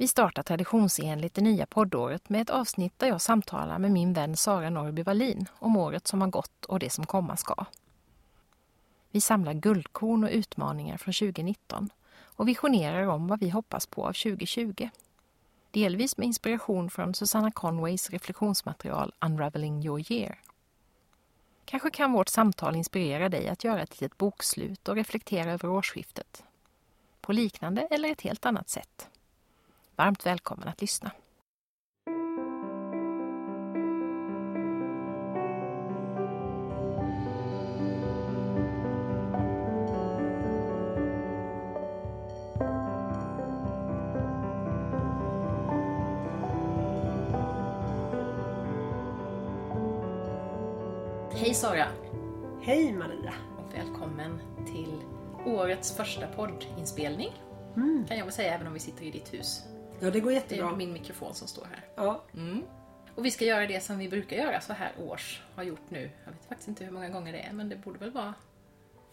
Vi startar traditionsenligt det nya poddåret med ett avsnitt där jag samtalar med min vän Sara Norrby Wallin om året som har gått och det som komma ska. Vi samlar guldkorn och utmaningar från 2019 och visionerar om vad vi hoppas på av 2020. Delvis med inspiration från Susanna Conways reflektionsmaterial Unraveling your year. Kanske kan vårt samtal inspirera dig att göra ett litet bokslut och reflektera över årsskiftet. På liknande eller ett helt annat sätt. Varmt välkommen att lyssna. Hej Sara! Hej Maria! Och välkommen till årets första poddinspelning. Kan jag väl säga även om vi sitter i ditt hus. Ja, det går Det jättebra. är min mikrofon som står här. Ja, Och vi ska göra det som vi brukar göra så här års, har gjort nu. Jag vet faktiskt inte hur många gånger det är, men det borde väl vara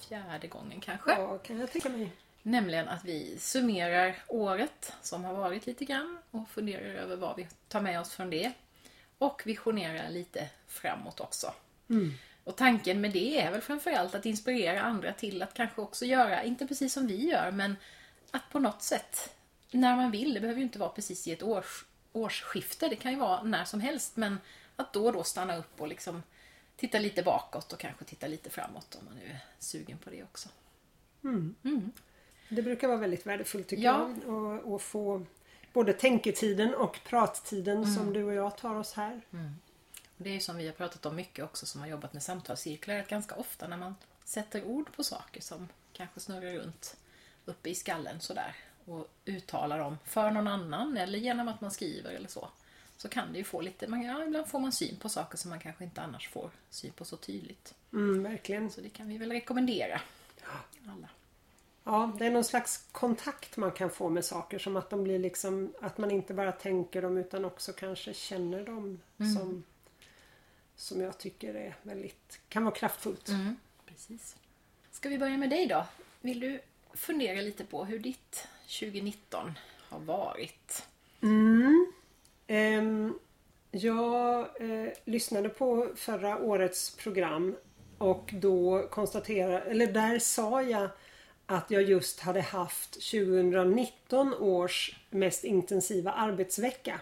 fjärde gången kanske. ja, kan jag tänka mig. Nämligen att vi summerar året som har varit lite grann och funderar över vad vi tar med oss från det. Och visionerar lite framåt också. Och tanken med det är väl framförallt att inspirera andra till att kanske också göra, inte precis som vi gör, men att på något sätt, när man vill, det behöver ju inte vara precis i ett års, årsskifte, det kan ju vara när som helst, men att då och då stanna upp och liksom titta lite bakåt och kanske titta lite framåt om man nu är sugen på det också. Det brukar vara väldigt värdefullt tycker Ja. jag. Och, och få både tänketiden och prattiden Mm. som du och jag tar oss här. Och Det är som vi har pratat om mycket också som har jobbat med samtalscirklar, att ganska ofta när man sätter ord på saker som kanske snurrar runt uppe i skallen sådär och uttalar dem för någon annan eller genom att man skriver eller så. Så kan det ju få lite, man, ja, ibland får man syn på saker som man kanske inte annars får syn på så tydligt. Mm, verkligen. Så det kan vi väl rekommendera. Alla. Ja, det är någon slags kontakt man kan få med saker som att de blir liksom att man inte bara tänker dem utan också kanske känner dem som som jag tycker är väldigt kan vara kraftfullt. Precis. Ska vi börja med dig då? Vill du fundera lite på hur ditt 2019 har varit? Ehm, jag eh, lyssnade på förra årets program och då konstaterade, eller där sa jag att jag just hade haft 2019 års mest intensiva arbetsvecka.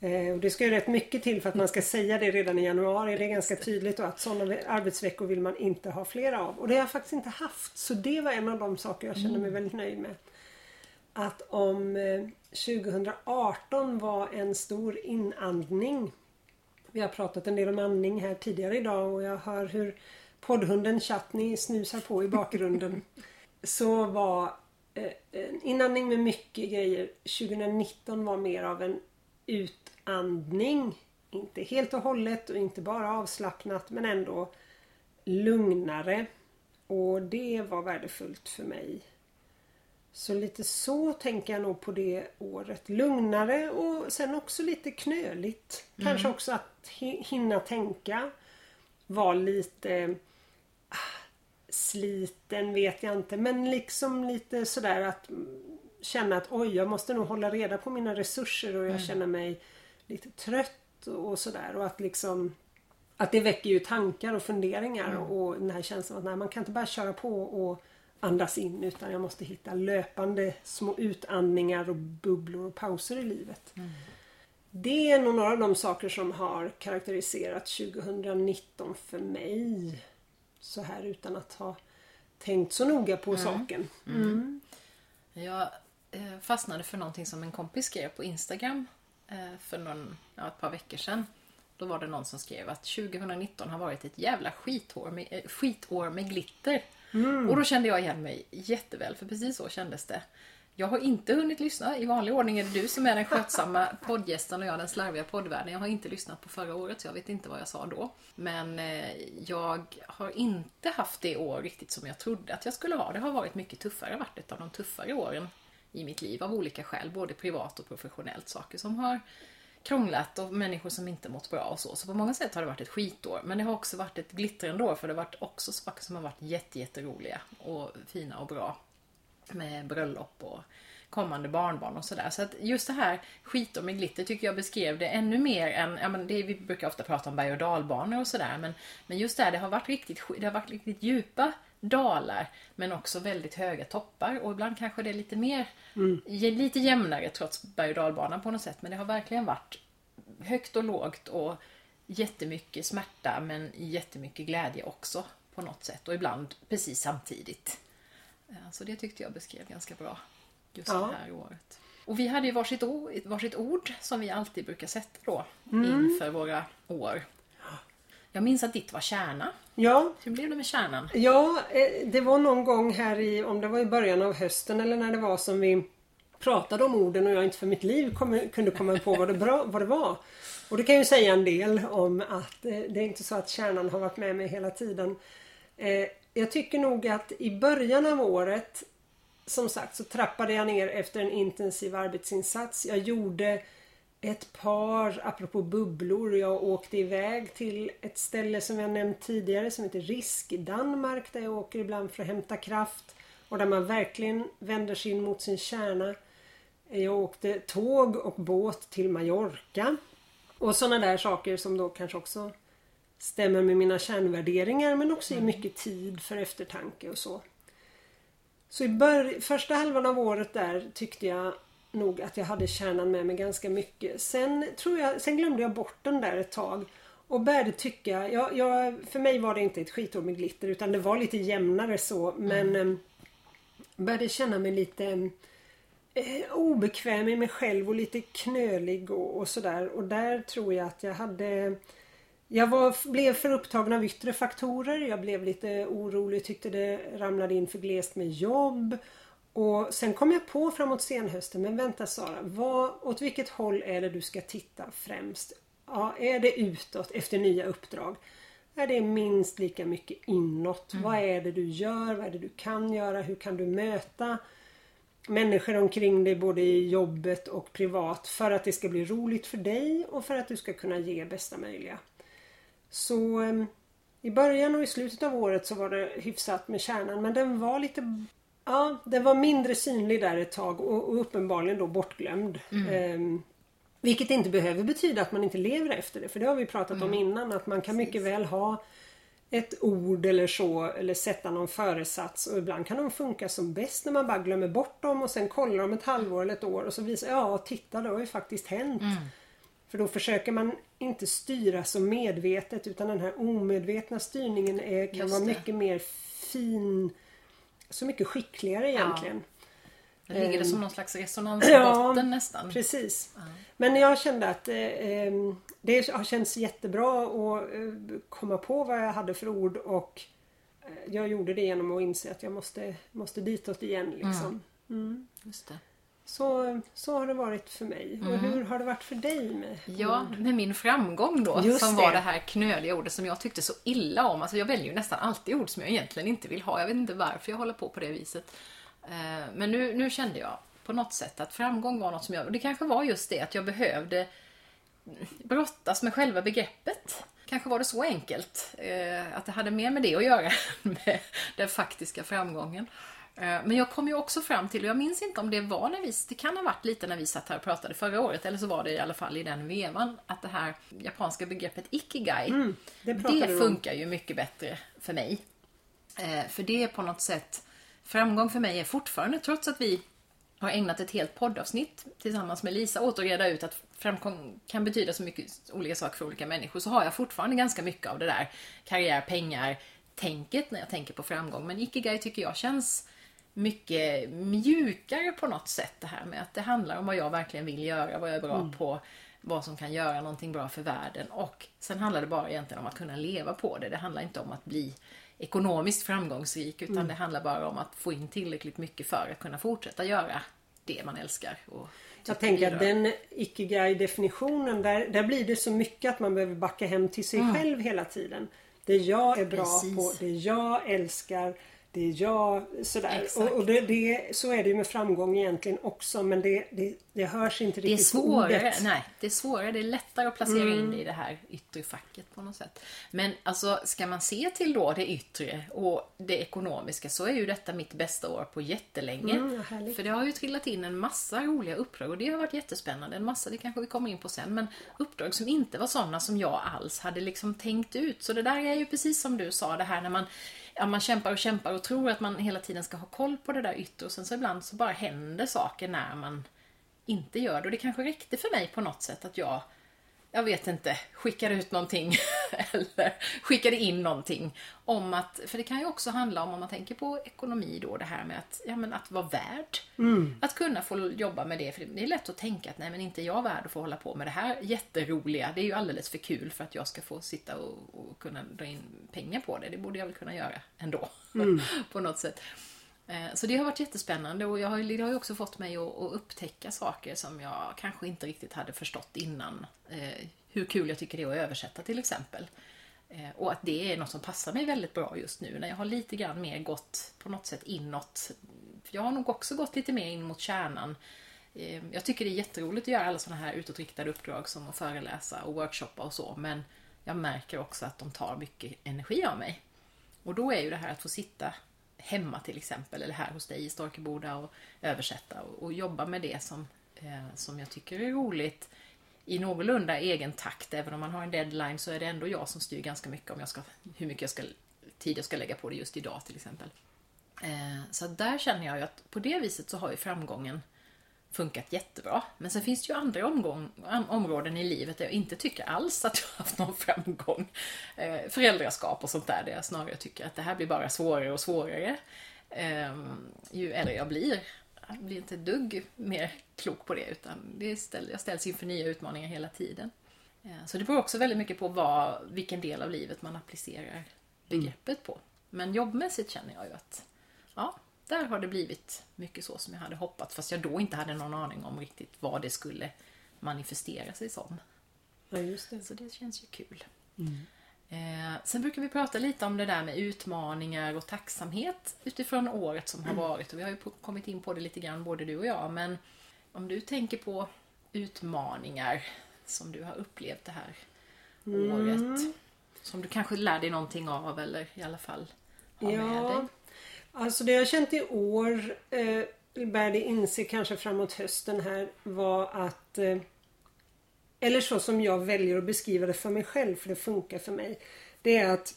Eh, och det ska ju rätt mycket till för att man ska säga det redan i januari. Det är ganska tydligt då att sådana arbetsveckor vill man inte ha flera av. Och det har jag faktiskt inte haft. Så det var en av de saker jag kände mig väldigt nöjd med att om eh, 2018 var en stor inandning. Vi har pratat en del om andning här tidigare idag och jag hör hur poddhunden Chatney snusar på i bakgrunden. Så var eh, en inandning med mycket grejer. 2019 var mer av en utandning. Inte helt och hållet och inte bara avslappnat men ändå lugnare. Och det var värdefullt för mig. Så lite så tänker jag nog på det året. Lugnare och sen också lite knöligt. Kanske också att hi- hinna tänka. Var lite ah, sliten vet jag inte men liksom lite sådär att mm, känna att oj jag måste nog hålla reda på mina resurser och jag känner mig lite trött och sådär och att liksom att det väcker ju tankar och funderingar och den här känslan att nej, man kan inte bara köra på och andas in utan jag måste hitta löpande små utandningar och bubblor och pauser i livet. Det är nog några av de saker som har karaktäriserat 2019 för mig. Så här utan att ha tänkt så noga på saken. Jag eh, fastnade för någonting som en kompis skrev på Instagram eh, för någon, ja, ett par veckor sedan. Då var det någon som skrev att 2019 har varit ett jävla skitår med, eh, skitår med glitter. Och då kände jag igen mig jätteväl, för precis så kändes det. Jag har inte hunnit lyssna. I vanlig ordning är det du som är den skötsamma poddgästen och jag den slarviga poddvärden. Jag har inte lyssnat på förra året så jag vet inte vad jag sa då. Men eh, jag har inte haft det år riktigt som jag trodde att jag skulle ha. Det har varit mycket tuffare, varit ett av de tuffare åren i mitt liv av olika skäl, både privat och professionellt. Saker som har krånglat och människor som inte mått bra och så. Så på många sätt har det varit ett skitår. Men det har också varit ett glittrande år för det har varit också saker som har varit jätteroliga och fina och bra. Med bröllop och kommande barnbarn och sådär. Så att just det här skitår med glitter tycker jag beskrev det ännu mer än, ja men det, vi brukar ofta prata om berg och dalbanor och sådär men, men just det här, det har varit riktigt, det har varit riktigt djupa dalar men också väldigt höga toppar och ibland kanske det är lite mer, mm. lite jämnare trots berg och dalbanan på något sätt men det har verkligen varit högt och lågt och jättemycket smärta men jättemycket glädje också på något sätt och ibland precis samtidigt. Så det tyckte jag beskrev ganska bra just ja. det här året. Och vi hade ju varsitt ord, varsitt ord som vi alltid brukar sätta då mm. inför våra år. Jag minns att ditt var kärna. Ja. Hur blev det med kärnan? Ja, eh, det var någon gång här i, om det var i början av hösten eller när det var som vi pratade om orden och jag inte för mitt liv kom, kunde komma på vad det, bra, vad det var. Och det kan ju säga en del om att eh, det är inte så att kärnan har varit med mig hela tiden. Eh, jag tycker nog att i början av året som sagt så trappade jag ner efter en intensiv arbetsinsats. Jag gjorde ett par, apropå bubblor, jag åkte iväg till ett ställe som jag nämnt tidigare som heter Risk i Danmark där jag åker ibland för att hämta kraft och där man verkligen vänder sig in mot sin kärna. Jag åkte tåg och båt till Mallorca och sådana där saker som då kanske också stämmer med mina kärnvärderingar men också ger mm. mycket tid för eftertanke och så. Så i bör- första halvan av året där tyckte jag nog att jag hade kärnan med mig ganska mycket. Sen, tror jag, sen glömde jag bort den där ett tag. Och började tycka, jag, jag, för mig var det inte ett skitår med glitter utan det var lite jämnare så men mm. började känna mig lite eh, obekväm i mig själv och lite knölig och, och sådär. Och där tror jag att jag hade jag var, blev för upptagen av yttre faktorer. Jag blev lite orolig, tyckte det ramlade in för glest med jobb. Och sen kom jag på framåt senhösten, men vänta Sara, vad, åt vilket håll är det du ska titta främst? Ja, är det utåt efter nya uppdrag? Är det minst lika mycket inåt? Mm. Vad är det du gör? Vad är det du kan göra? Hur kan du möta människor omkring dig både i jobbet och privat för att det ska bli roligt för dig och för att du ska kunna ge bästa möjliga? Så ehm, i början och i slutet av året så var det hyfsat med kärnan men den var lite Ja, den var mindre synlig där ett tag och, och uppenbarligen då bortglömd. Mm. Um, vilket inte behöver betyda att man inte lever efter det för det har vi pratat mm. om innan att man kan mycket väl ha ett ord eller så eller sätta någon föresats och ibland kan de funka som bäst när man bara glömmer bort dem och sen kollar om ett halvår eller ett år och så visar ja titta det har ju faktiskt hänt. Mm. För då försöker man inte styra så medvetet utan den här omedvetna styrningen är, kan vara mycket mer fin så mycket skickligare egentligen. Ja. Det ligger det som någon slags resonans i ja, botten nästan. Precis. Ja. Men jag kände att eh, ehm, det har känts jättebra att eh, komma på vad jag hade för ord och eh, jag gjorde det genom att inse att jag måste, måste ditåt igen. Liksom. Mm. Mm. Just det. Så, så har det varit för mig. Mm. Och hur har det varit för dig med Ja, med min framgång då. Just som det. var det här knöliga ordet som jag tyckte så illa om. Alltså jag väljer ju nästan alltid ord som jag egentligen inte vill ha. Jag vet inte varför jag håller på på det viset. Eh, men nu, nu kände jag på något sätt att framgång var något som jag... Det kanske var just det att jag behövde brottas med själva begreppet. Kanske var det så enkelt. Eh, att det hade mer med det att göra än med den faktiska framgången. Eh, men jag kom ju också fram till, och jag minns inte om det var när vi, det kan ha varit lite när vi satt här och pratade förra året, eller så var det i alla fall i den vevan, att det här japanska begreppet ikigai, mm, det, det funkar ju mycket bättre för mig. Eh, för det är på något sätt, framgång för mig är fortfarande, trots att vi har ägnat ett helt poddavsnitt tillsammans med Lisa åt att reda ut att framgång kan betyda så mycket olika saker för olika människor, så har jag fortfarande ganska mycket av det där karriär, pengar, tänket när jag tänker på framgång. Men ikigai tycker jag känns mycket mjukare på något sätt det här med att det handlar om vad jag verkligen vill göra, vad jag är bra mm. på, vad som kan göra någonting bra för världen och sen handlar det bara egentligen om att kunna leva på det. Det handlar inte om att bli ekonomiskt framgångsrik utan mm. det handlar bara om att få in tillräckligt mycket för att kunna fortsätta göra det man älskar. Och jag tänker att den ikigai-definitionen, där, där blir det så mycket att man behöver backa hem till sig mm. själv hela tiden. Det jag är bra Precis. på, det jag älskar, det är jag, sådär. Och, och det, det, så är det ju med framgång egentligen också men det, det, det hörs inte riktigt det är svårare, Nej, det är svårare. Det är lättare att placera mm. in det i det här yttre facket på något sätt. Men alltså, ska man se till då det yttre och det ekonomiska så är ju detta mitt bästa år på jättelänge. Mm, För det har ju trillat in en massa roliga uppdrag och det har varit jättespännande. En massa, det kanske vi kommer in på sen, men uppdrag som inte var sådana som jag alls hade liksom tänkt ut. Så det där är ju precis som du sa, det här när man ja, man kämpar och kämpar och tror att man hela tiden ska ha koll på det där yttre och sen så ibland så bara händer saker när man inte gör det. Och det kanske räckte för mig på något sätt att jag jag vet inte, skickade ut någonting eller skickade in någonting om att, för det kan ju också handla om, om man tänker på ekonomi då, det här med att, ja, men att vara värd. Mm. Att kunna få jobba med det, för det är lätt att tänka att nej men inte jag värd att få hålla på med det här jätteroliga, det är ju alldeles för kul för att jag ska få sitta och, och kunna dra in pengar på det, det borde jag väl kunna göra ändå. Mm. på något sätt. Eh, så det har varit jättespännande och jag har, det har ju också fått mig att, att, upptäcka saker som jag kanske inte riktigt hade förstått innan. Eh, hur kul jag tycker det är att översätta till exempel. Eh, och att det är något som passar mig väldigt bra just nu när jag har lite grann mer gått på något sätt inåt. Jag har nog också gått lite mer in mot kärnan. Jag tycker det är jätteroligt att göra alla sådana här utåtriktade uppdrag som att föreläsa och workshoppa och så men jag märker också att de tar mycket energi av mig. Och då är ju det här att få sitta hemma till exempel, eller här hos dig i Storkeboda och översätta och, och jobba med det som, eh, som jag tycker är roligt i någorlunda egen takt. Även om man har en deadline så är det ändå jag som styr ganska mycket om jag ska, hur mycket jag ska, tid jag ska lägga på det just idag till exempel. Eh, så där känner jag ju att på det viset så har ju framgången funkat jättebra. Men sen finns det ju andra omgång, områden i livet där jag inte tycker alls att jag har haft någon framgång. Eh, föräldraskap och sånt där, där jag snarare tycker att det här blir bara svårare och svårare. Eh, ju äldre jag blir. Jag blir inte ett dugg mer klok på det, utan det ställ, jag ställs inför nya utmaningar hela tiden. Eh, så det beror också väldigt mycket på vad, vilken del av livet man applicerar begreppet på. Men jobbmässigt känner jag ju att ja, där har det blivit mycket så som jag hade hoppats fast jag då inte hade någon aning om riktigt vad det skulle manifestera sig som. Ja, just det. Så det känns ju kul. Mm. Eh, sen brukar vi prata lite om det där med utmaningar och tacksamhet utifrån året som har varit. Och vi har ju kommit in på det lite grann både du och jag. Men om du tänker på utmaningar som du har upplevt det här mm. året. Som du kanske lär dig någonting av eller i alla fall har ja. med dig. Alltså det jag känt i år eh, började inse kanske framåt hösten här var att eh, eller så som jag väljer att beskriva det för mig själv för det funkar för mig. Det är att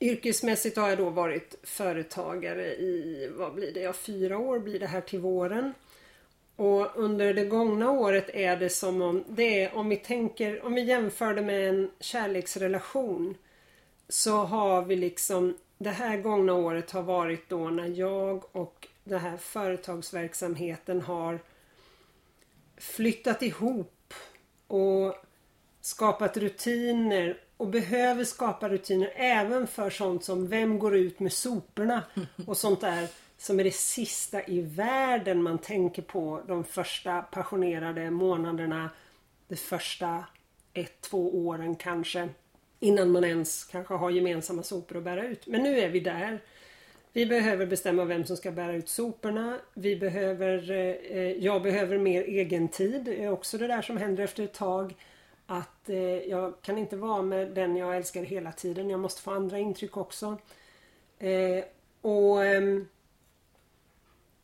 Yrkesmässigt har jag då varit företagare i, vad blir det, ja fyra år blir det här till våren. Och under det gångna året är det som om, det är om vi tänker, om vi jämför det med en kärleksrelation. Så har vi liksom det här gångna året har varit då när jag och den här företagsverksamheten har flyttat ihop och skapat rutiner och behöver skapa rutiner även för sånt som vem går ut med soporna och sånt där som är det sista i världen man tänker på de första passionerade månaderna. De första ett, två åren kanske. Innan man ens kanske har gemensamma sopor att bära ut. Men nu är vi där. Vi behöver bestämma vem som ska bära ut soporna. Vi behöver, eh, jag behöver mer egen tid. Det är också det där som händer efter ett tag. Att eh, jag kan inte vara med den jag älskar hela tiden. Jag måste få andra intryck också. Eh, och ehm,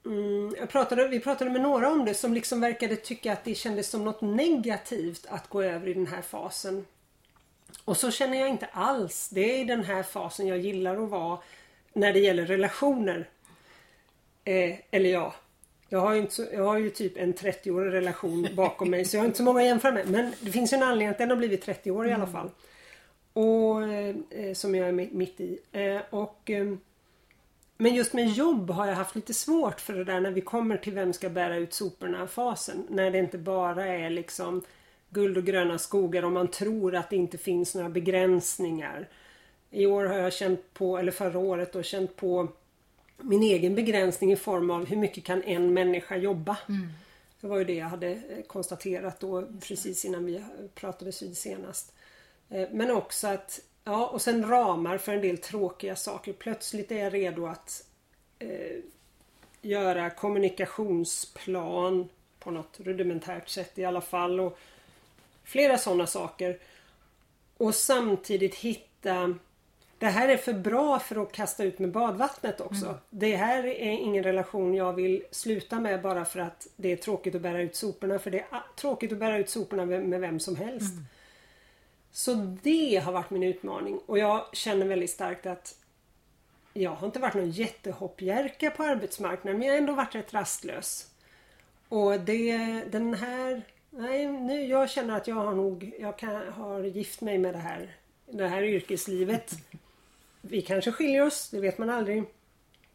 mm, jag pratade, Vi pratade med några om det som liksom verkade tycka att det kändes som något negativt att gå över i den här fasen. Och så känner jag inte alls. Det är den här fasen jag gillar att vara när det gäller relationer. Eh, eller ja, jag har, ju inte så, jag har ju typ en 30-årig relation bakom mig så jag har inte så många att jämföra med. Men det finns ju en anledning att den har blivit 30 år i alla fall. Och eh, eh Som jag är mitt i. Eh, och eh, Men just med jobb har jag haft lite svårt för det där när vi kommer till vem ska bära ut soporna fasen. När det inte bara är liksom guld och gröna skogar och man tror att det inte finns några begränsningar. I år har jag känt på, eller förra året då, känt på min egen begränsning i form av hur mycket kan en människa jobba. Mm. Det var ju det jag hade eh, konstaterat då precis innan vi pratades vid senast. Eh, men också att, ja och sen ramar för en del tråkiga saker. Plötsligt är jag redo att eh, göra kommunikationsplan på något rudimentärt sätt i alla fall. Och flera sådana saker. Och samtidigt hitta det här är för bra för att kasta ut med badvattnet också. Mm. Det här är ingen relation jag vill sluta med bara för att det är tråkigt att bära ut soporna. För det är tråkigt att bära ut soporna med vem som helst. Mm. Så det har varit min utmaning och jag känner väldigt starkt att jag har inte varit någon jättehoppjerka på arbetsmarknaden men jag har ändå varit rätt rastlös. Och det, den här... Nej, nu, jag känner att jag har nog... Jag kan, har gift mig med det här, det här yrkeslivet. Vi kanske skiljer oss, det vet man aldrig.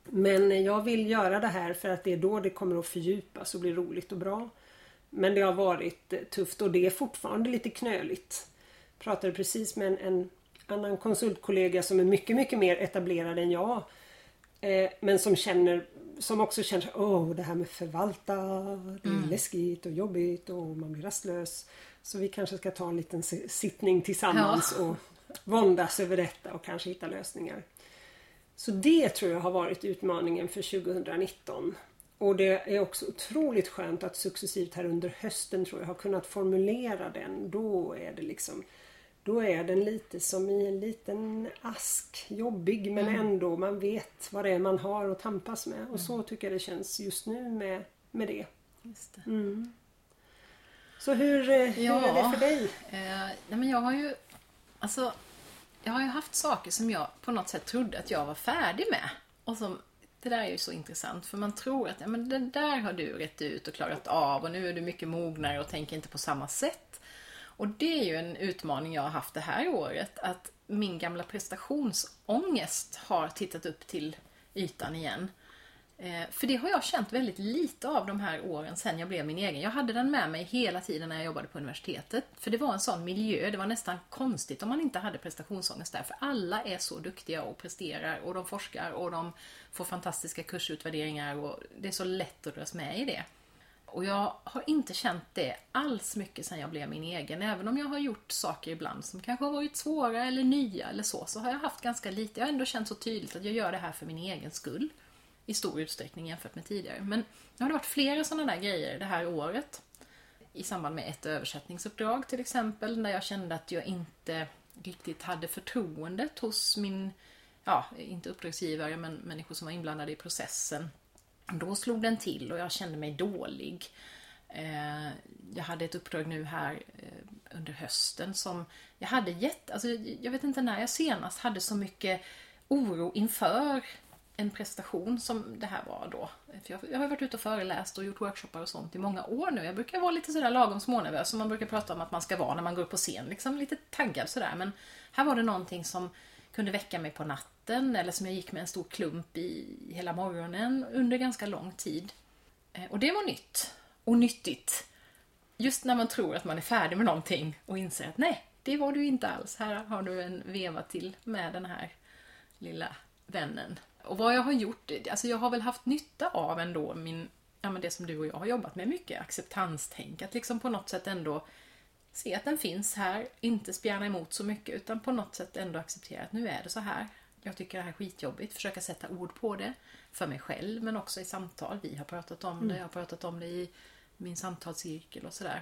Men jag vill göra det här för att det är då det kommer att fördjupas och bli roligt och bra. Men det har varit tufft och det är fortfarande lite knöligt. Jag pratade precis med en, en annan konsultkollega som är mycket, mycket mer etablerad än jag. Eh, men som känner som också känner åh det här med förvalta, det är mm. läskigt och jobbigt och man blir rastlös. Så vi kanske ska ta en liten sittning tillsammans ja. och våndas över detta och kanske hitta lösningar. Så det tror jag har varit utmaningen för 2019. Och det är också otroligt skönt att successivt här under hösten tror jag har kunnat formulera den. Då är det liksom då är den lite som i en liten ask. Jobbig men mm. ändå man vet vad det är man har att tampas med. Och mm. så tycker jag det känns just nu med, med det. det. Mm. Så hur, ja, eh, hur är det för dig? Eh, men jag har ju Alltså, jag har ju haft saker som jag på något sätt trodde att jag var färdig med. Och som, det där är ju så intressant för man tror att ja, men det där har du rätt ut och klarat av och nu är du mycket mognare och tänker inte på samma sätt. Och det är ju en utmaning jag har haft det här året. Att min gamla prestationsångest har tittat upp till ytan igen. Eh, för det har jag känt väldigt lite av de här åren sen jag blev min egen. Jag hade den med mig hela tiden när jag jobbade på universitetet. För det var en sån miljö, det var nästan konstigt om man inte hade prestationsångest där. För alla är så duktiga och presterar och de forskar och de får fantastiska kursutvärderingar och det är så lätt att dras med i det. Och jag har inte känt det alls mycket sen jag blev min egen. Även om jag har gjort saker ibland som kanske har varit svåra eller nya eller så, så har jag haft ganska lite. Jag har ändå känt så tydligt att jag gör det här för min egen skull i stor utsträckning jämfört med tidigare. Men nu har det varit flera sådana där grejer det här året. I samband med ett översättningsuppdrag till exempel, där jag kände att jag inte riktigt hade förtroendet hos min, ja, inte uppdragsgivare, men människor som var inblandade i processen. Då slog den till och jag kände mig dålig. Eh, jag hade ett uppdrag nu här eh, under hösten som jag hade gett, alltså jag vet inte när jag senast hade så mycket oro inför en prestation som det här var då. För jag, jag har varit ute och föreläst och gjort workshoppar och sånt i många år nu. Jag brukar vara lite sådär lagom smånervös som man brukar prata om att man ska vara när man går upp på scen. Liksom lite taggad sådär. Men här var det någonting som kunde väcka mig på natten eller som jag gick med en stor klump i hela morgonen under ganska lång tid. Eh, och det var nytt. Och nyttigt. Just när man tror att man är färdig med någonting och inser att nej, det var du inte alls. Här har du en veva till med den här lilla vännen. Och vad jag har gjort, alltså jag har väl haft nytta av ändå min, ja men det som du och jag har jobbat med mycket, acceptanstänk. Att liksom på något sätt ändå se att den finns här, inte spjärna emot så mycket utan på något sätt ändå acceptera att nu är det så här. Jag tycker det här är skitjobbigt, försöka sätta ord på det för mig själv men också i samtal. Vi har pratat om det, mm. jag har pratat om det i min samtalscirkel och sådär.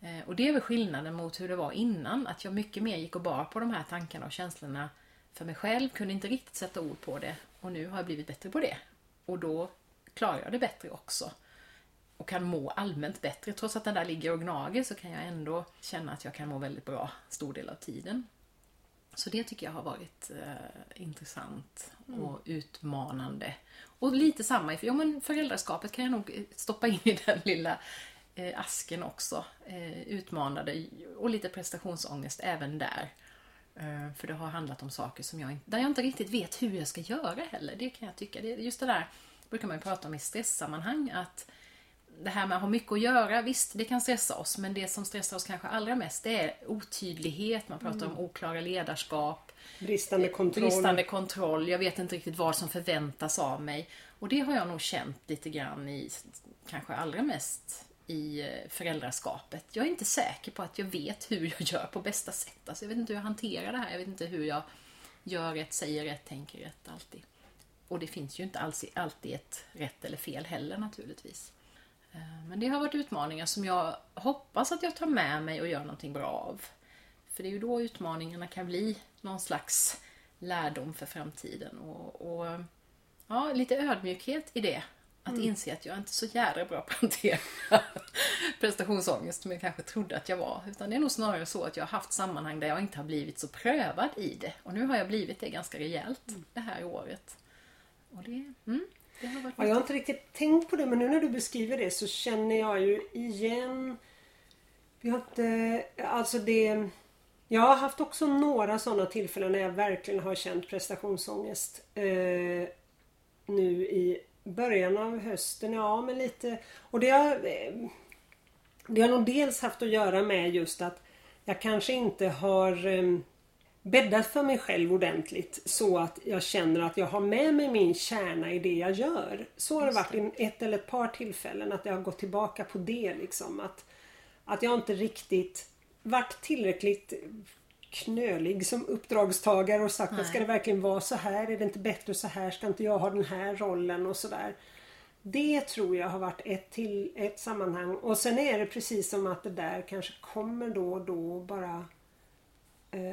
Eh, och det är väl skillnaden mot hur det var innan, att jag mycket mer gick och bar på de här tankarna och känslorna för mig själv, kunde inte riktigt sätta ord på det och nu har jag blivit bättre på det. Och då klarar jag det bättre också. Och kan må allmänt bättre. Trots att den där ligger och gnager så kan jag ändå känna att jag kan må väldigt bra stor del av tiden. Så det tycker jag har varit eh, intressant mm. och utmanande. Och lite samma, ja men föräldraskapet kan jag nog stoppa in i den lilla eh, asken också. Eh, utmanande och lite prestationsångest även där. Eh, för det har handlat om saker som jag, där jag inte riktigt vet hur jag ska göra heller. Det kan jag tycka. Det, just det där brukar man ju prata om i stresssammanhang. Att det här med att ha mycket att göra, visst det kan stressa oss. Men det som stressar oss kanske allra mest det är otydlighet. Man pratar mm. om oklara ledarskap. Bristande kontroll. Bristande kontroll. Jag vet inte riktigt vad som förväntas av mig. Och det har jag nog känt lite grann i, kanske allra mest i eh, föräldraskapet. Jag är inte säker på att jag vet hur jag gör på bästa sätt. Alltså jag vet inte hur jag hanterar det här. Jag vet inte hur jag gör rätt, säger rätt, tänker rätt alltid. Och det finns ju inte alltid ett rätt eller fel heller naturligtvis. Eh, men det har varit utmaningar som jag hoppas att jag tar med mig och gör någonting bra av. För det är ju då utmaningarna kan bli någon slags lärdom för framtiden. Och, och ja, lite ödmjukhet i det. Att mm. inse att jag inte är så jävla bra på att hantera prestationsångest som jag kanske trodde att jag var. Utan det är nog snarare så att jag har haft sammanhang där jag inte har blivit så prövad i det. Och nu har jag blivit det ganska rejält mm. det här året. Och det, mm, ja, jag har inte riktigt tänkt på det men nu när du beskriver det så känner jag ju igen Vi har inte, alltså det Jag har haft också några sådana tillfällen när jag verkligen har känt prestationsångest. Eh, nu i början av hösten, ja men lite och det har eh, Det har nog dels haft att göra med just att jag kanske inte har eh, bäddat för mig själv ordentligt så att jag känner att jag har med mig min kärna i det jag gör. Så har det varit i ett eller ett par tillfällen att jag har gått tillbaka på det liksom. Att, att jag inte riktigt varit tillräckligt knölig som uppdragstagare och sagt Nej. att ska det verkligen vara så här? Är det inte bättre så här? Ska inte jag ha den här rollen och sådär. Det tror jag har varit ett, till, ett sammanhang och sen är det precis som att det där kanske kommer då och då bara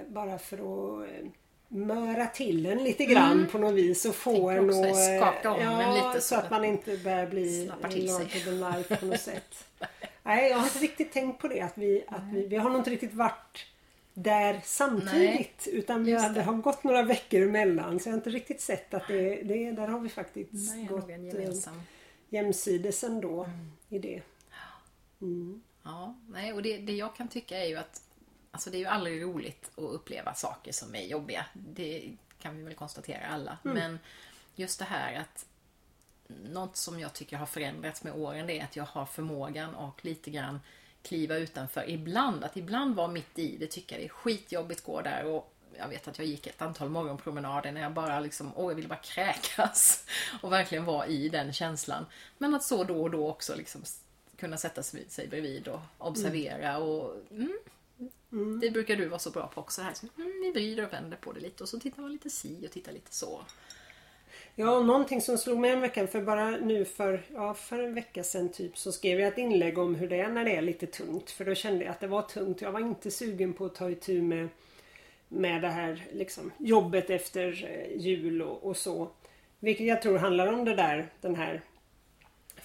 bara för att eh, möra till en lite grann mm. på något vis och få en att... Eh, skaka om ja, en lite så, att man inte börjar bli larger than life på något sätt. Nej, jag har inte riktigt tänkt på det. Att vi, att vi, vi har nog inte riktigt varit där samtidigt. Nej, utan vi har, det har gått några veckor emellan. Så jag har inte riktigt sett att det, det där har vi faktiskt Nej, gått eh, jämsides ändå mm. i det. Mm. Ja, nej, och det, det jag kan tycka är ju att Alltså det är ju aldrig roligt att uppleva saker som är jobbiga. Det kan vi väl konstatera alla. Mm. Men just det här att något som jag tycker har förändrats med åren det är att jag har förmågan och lite grann kliva utanför ibland. Att ibland vara mitt i det tycker jag det är skitjobbigt att gå där och jag vet att jag gick ett antal morgonpromenader när jag bara liksom, åh jag ville bara kräkas. Och verkligen vara i den känslan. Men att så då och då också liksom kunna sätta sig bredvid och observera mm. och mm, mm. Det brukar du vara så bra på också. Här. Så, mm, vi vrider och vänder på det lite och så tittar man lite si och tittar lite så. Ja, och någonting som slog mig en vecka, för bara nu för, ja, för en vecka sedan typ så skrev jag ett inlägg om hur det är när det är lite tungt. För då kände jag att det var tungt. Jag var inte sugen på att ta itu med, med det här liksom, jobbet efter eh, jul och, och så. Vilket jag tror handlar om det där, den här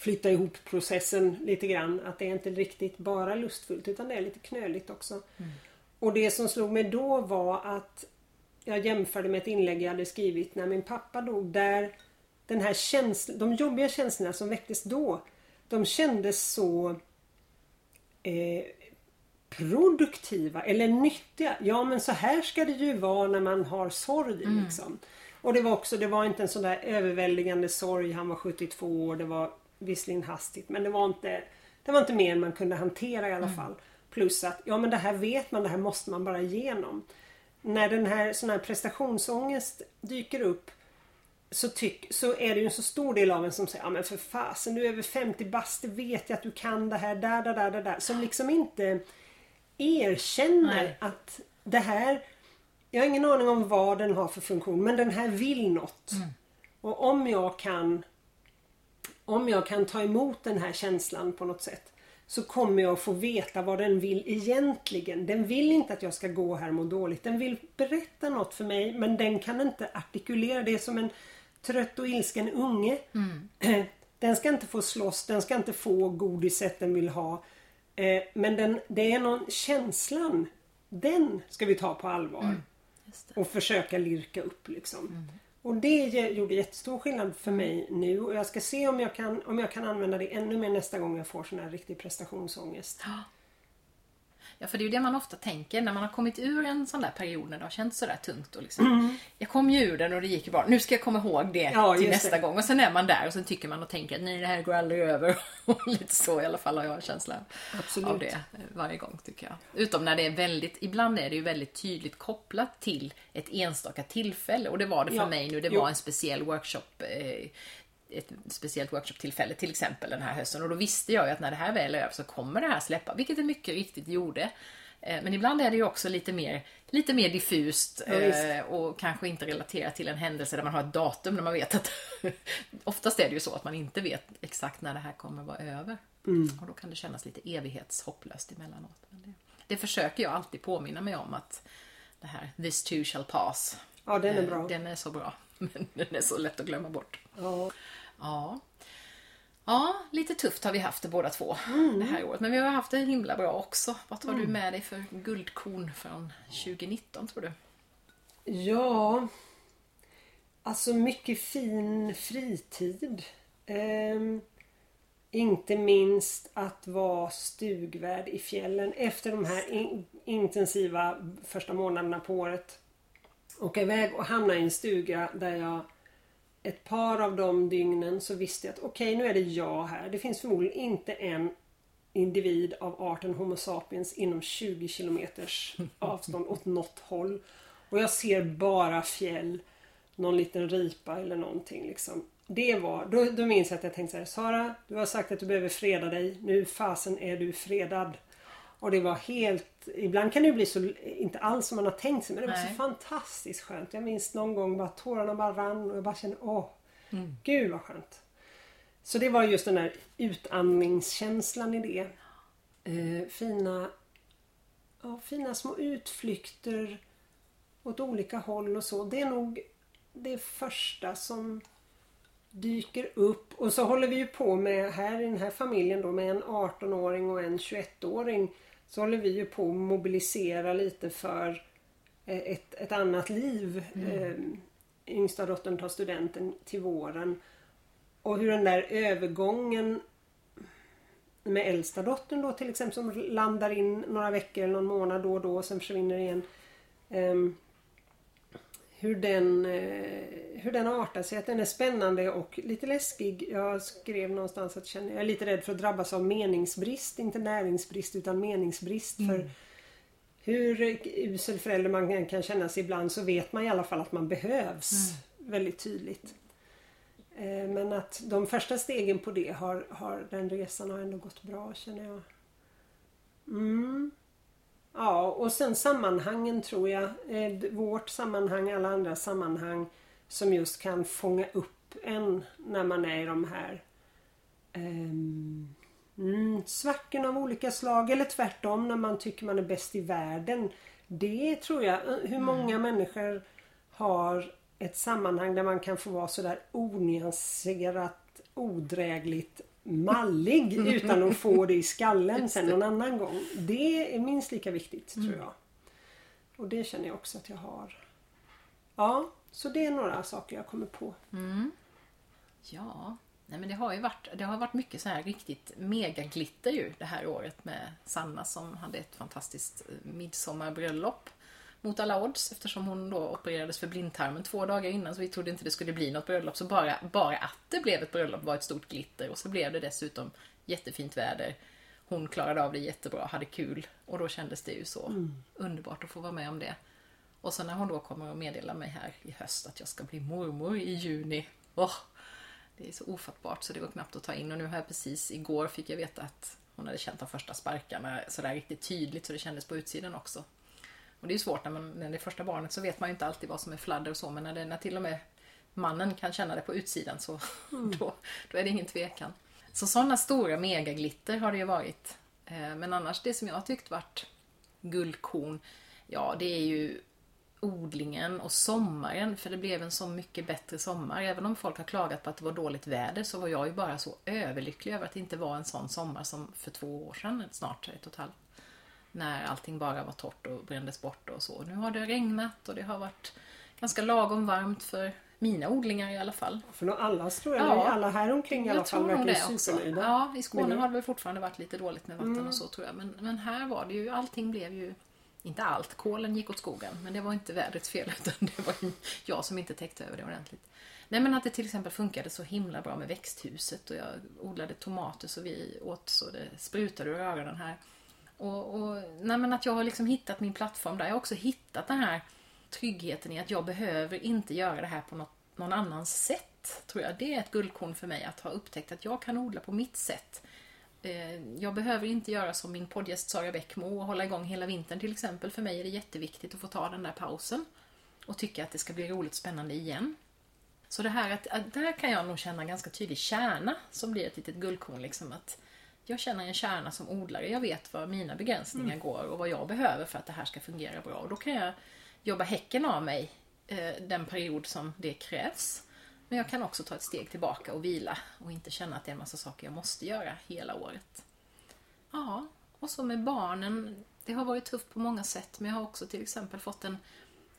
flytta ihop processen lite grann. Att det är inte riktigt bara lustfullt utan det är lite knöligt också. Mm. Och det som slog mig då var att jag jämförde med ett inlägg jag hade skrivit när min pappa dog. Där den här känslan, de jobbiga känslorna som väcktes då. De kändes så eh, produktiva eller nyttiga. Ja men så här ska det ju vara när man har sorg. Mm. Liksom. Och det var också, det var inte en sån där överväldigande sorg. Han var 72 år. Det var visserligen hastigt men det var inte Det var inte mer än man kunde hantera i alla mm. fall. Plus att, ja men det här vet man, det här måste man bara igenom när den här, sån här prestationsångest dyker upp så, tyck, så är det ju en så stor del av en som säger ja men för fasen du är över 50 bast, det vet jag att du kan det här, där, där, där, där, där. Som liksom inte erkänner Nej. att det här Jag har ingen aning om vad den har för funktion men den här vill något. Mm. Och om jag kan Om jag kan ta emot den här känslan på något sätt så kommer jag få veta vad den vill egentligen. Den vill inte att jag ska gå här och må dåligt. Den vill berätta något för mig men den kan inte artikulera. Det som en trött och ilsken unge. Mm. Den ska inte få slåss, den ska inte få godiset den vill ha. Eh, men den, det är någon känslan. Den ska vi ta på allvar. Mm. Och försöka lirka upp liksom. Mm. Och det gjorde jättestor skillnad för mig nu och jag ska se om jag kan, om jag kan använda det ännu mer nästa gång jag får sån här riktig prestationsångest. Ja. Ja, för det är ju det man ofta tänker när man har kommit ur en sån där period när det har känts sådär tungt. Och liksom, Jag kom ju ur den och det gick ju bra. Nu ska jag komma ihåg det Ja, till nästa det. gång. Och sen är man där och sen tycker man och tänker att nej, det här går aldrig över. Och lite så i alla fall har jag en känsla Absolut. av det eh, varje gång tycker jag. Utom när det är väldigt, ibland är det ju väldigt tydligt kopplat till ett enstaka tillfälle. Och det var det för Ja, mig nu. Det jo. var en speciell workshop eh, ett speciellt workshoptillfälle till exempel den här hösten och då visste jag ju att när det här väl är över så kommer det här släppa, vilket det mycket riktigt gjorde. Eh, Men ibland är det ju också lite mer, lite mer diffust Ja, eh, och kanske inte relaterat till en händelse där man har ett datum när man vet att oftast är det ju så att man inte vet exakt när det här kommer vara över. Mm. Och då kan det kännas lite evighetshopplöst emellanåt. Men det, det försöker jag alltid påminna mig om att det här this too shall pass. Ja, den är Eh, bra. Den är så bra. Men den är så lätt att glömma bort. Ja. Ja. Ja, lite tufft har vi haft det båda två Mm. det här året. Men vi har haft det himla bra också. Vad tar du med dig för guldkorn från 2019 tror du? Ja, alltså mycket fin fritid. Ehm, inte minst att vara stugvärd i fjällen efter de här in- intensiva första månaderna på året. Åka iväg och hamna i en stuga där jag ett par av de dygnen så visste jag att okej nu är det jag här. Det finns förmodligen inte en individ av arten Homo sapiens inom 20 kilometers avstånd åt något håll. Och jag ser bara fjäll, någon liten ripa eller någonting liksom. Det var, då, då minns jag att jag tänkte så här, Sara, du har sagt att du behöver freda dig. Nu fasen är du fredad. Och det var helt, ibland kan det bli så, inte alls som man har tänkt sig, men det var Nej. så fantastiskt skönt. Jag minns någon gång bara tårarna bara rann och jag bara kände, åh, gud vad skönt. Så det var just den där utandningskänslan i det. Eh, fina, ja, fina små utflykter åt olika håll och så. Det är nog det första som dyker upp. Och så håller vi ju på med, här i den här familjen då, med en 18-åring och en 21-åring. Så håller vi ju på att mobilisera lite för eh, ett, ett annat liv. Eh, yngsta dottern tar studenten till våren. Och hur den där övergången med äldsta dottern då till exempel som landar in några veckor eller någon månad då och då och sen försvinner igen. Ehm, hur den, eh, hur den artar sig, att den är spännande och lite läskig. Jag skrev någonstans att jag är lite rädd för att drabbas av meningsbrist, inte näringsbrist utan meningsbrist. För hur usel förälder man kan- känna sig ibland så vet man i alla fall att man behövs väldigt tydligt. Eh, Men att de första stegen på det har, har den resan har ändå gått bra känner jag. Mm. Ja, och sen sammanhangen tror jag. Eh, Vårt sammanhang, alla andra sammanhang som just kan fånga upp en när man är i de här ehm, mm, svackorna av olika slag eller tvärtom när man tycker man är bäst i världen. Det tror jag, eh, hur många människor har ett sammanhang där man kan få vara sådär onyanserat, odrägligt mallig utan att få det i skallen sen någon annan gång. Det är minst lika viktigt tror jag. Och det känner jag också att jag har. Ja, så det är några saker jag kommer på. Ja, nej men det har ju varit, det har varit mycket så här riktigt megaglitter ju det här året med Sanna som hade ett fantastiskt eh, midsommarbröllop mot alla odds eftersom hon då opererades för blindtarmen två dagar innan så vi trodde inte det skulle bli något bröllop. Så bara, bara att det blev ett bröllop var ett stort glitter och så blev det dessutom jättefint väder. Hon klarade av det jättebra, hade kul och då kändes det ju så underbart att få vara med om det. Och sen när hon då kommer att meddela mig här i höst att jag ska bli mormor i juni. Åh, det är så ofattbart så det går knappt att ta in. Och nu har jag precis, igår fick jag veta att hon hade känt de första sparkarna sådär riktigt tydligt så det kändes på utsidan också. Och det är ju svårt när, man, när det är första barnet så vet man ju inte alltid vad som är fladder och så men när, det, när till och med mannen kan känna det på utsidan så då, då är det ingen tvekan. Så sådana stora megaglitter har det ju varit. Eh, Men annars det som jag tyckt varit guldkorn, ja det är ju odlingen och sommaren, för det blev en så mycket bättre sommar. Även om folk har klagat på att det var dåligt väder så var jag ju bara så överlycklig över att det inte var en sån sommar som för två år sedan, snart ett och ett halvt. När allting bara var torrt och brändes bort och så. Nu har det regnat och det har varit ganska lagom varmt för mina odlingar i alla fall. För nog alla tror jag, Ja. alla här omkring i alla fall verkar supernöjda. Ja, i Skåne Men har det väl fortfarande varit lite dåligt med vatten Mm. och så tror jag. Men, men här var det ju, allting blev ju, inte allt, kolen gick åt skogen. Men det var inte vädrets fel utan det var jag som inte täckte över det ordentligt. Nej men att det till exempel funkade så himla bra med växthuset och jag odlade tomater så vi åt så det sprutade ur öronen här. Och, och nej men att jag har liksom hittat min plattform där. Jag har också hittat den här tryggheten i att jag behöver inte göra det här på något, någon annans sätt. Tror jag. Det är ett guldkorn för mig att ha upptäckt att jag kan odla på mitt sätt. Eh, Jag behöver inte göra som min poddgäst Sara Bäckmo och hålla igång hela vintern till exempel. För mig är det jätteviktigt att få ta den där pausen och tycka att det ska bli roligt och spännande igen. Så det här att, att där kan jag nog känna en ganska tydlig kärna som blir ett litet guldkorn. Liksom att jag känner en kärna som odlare. Jag vet var mina begränsningar går och vad jag behöver för att det här ska fungera bra. Och då kan jag jobba häcken av mig eh, den period som det krävs. Men jag kan också ta ett steg tillbaka och vila och inte känna att det är en massa saker jag måste göra hela året. Ja, och så med barnen. Det har varit tufft på många sätt men jag har också till exempel fått en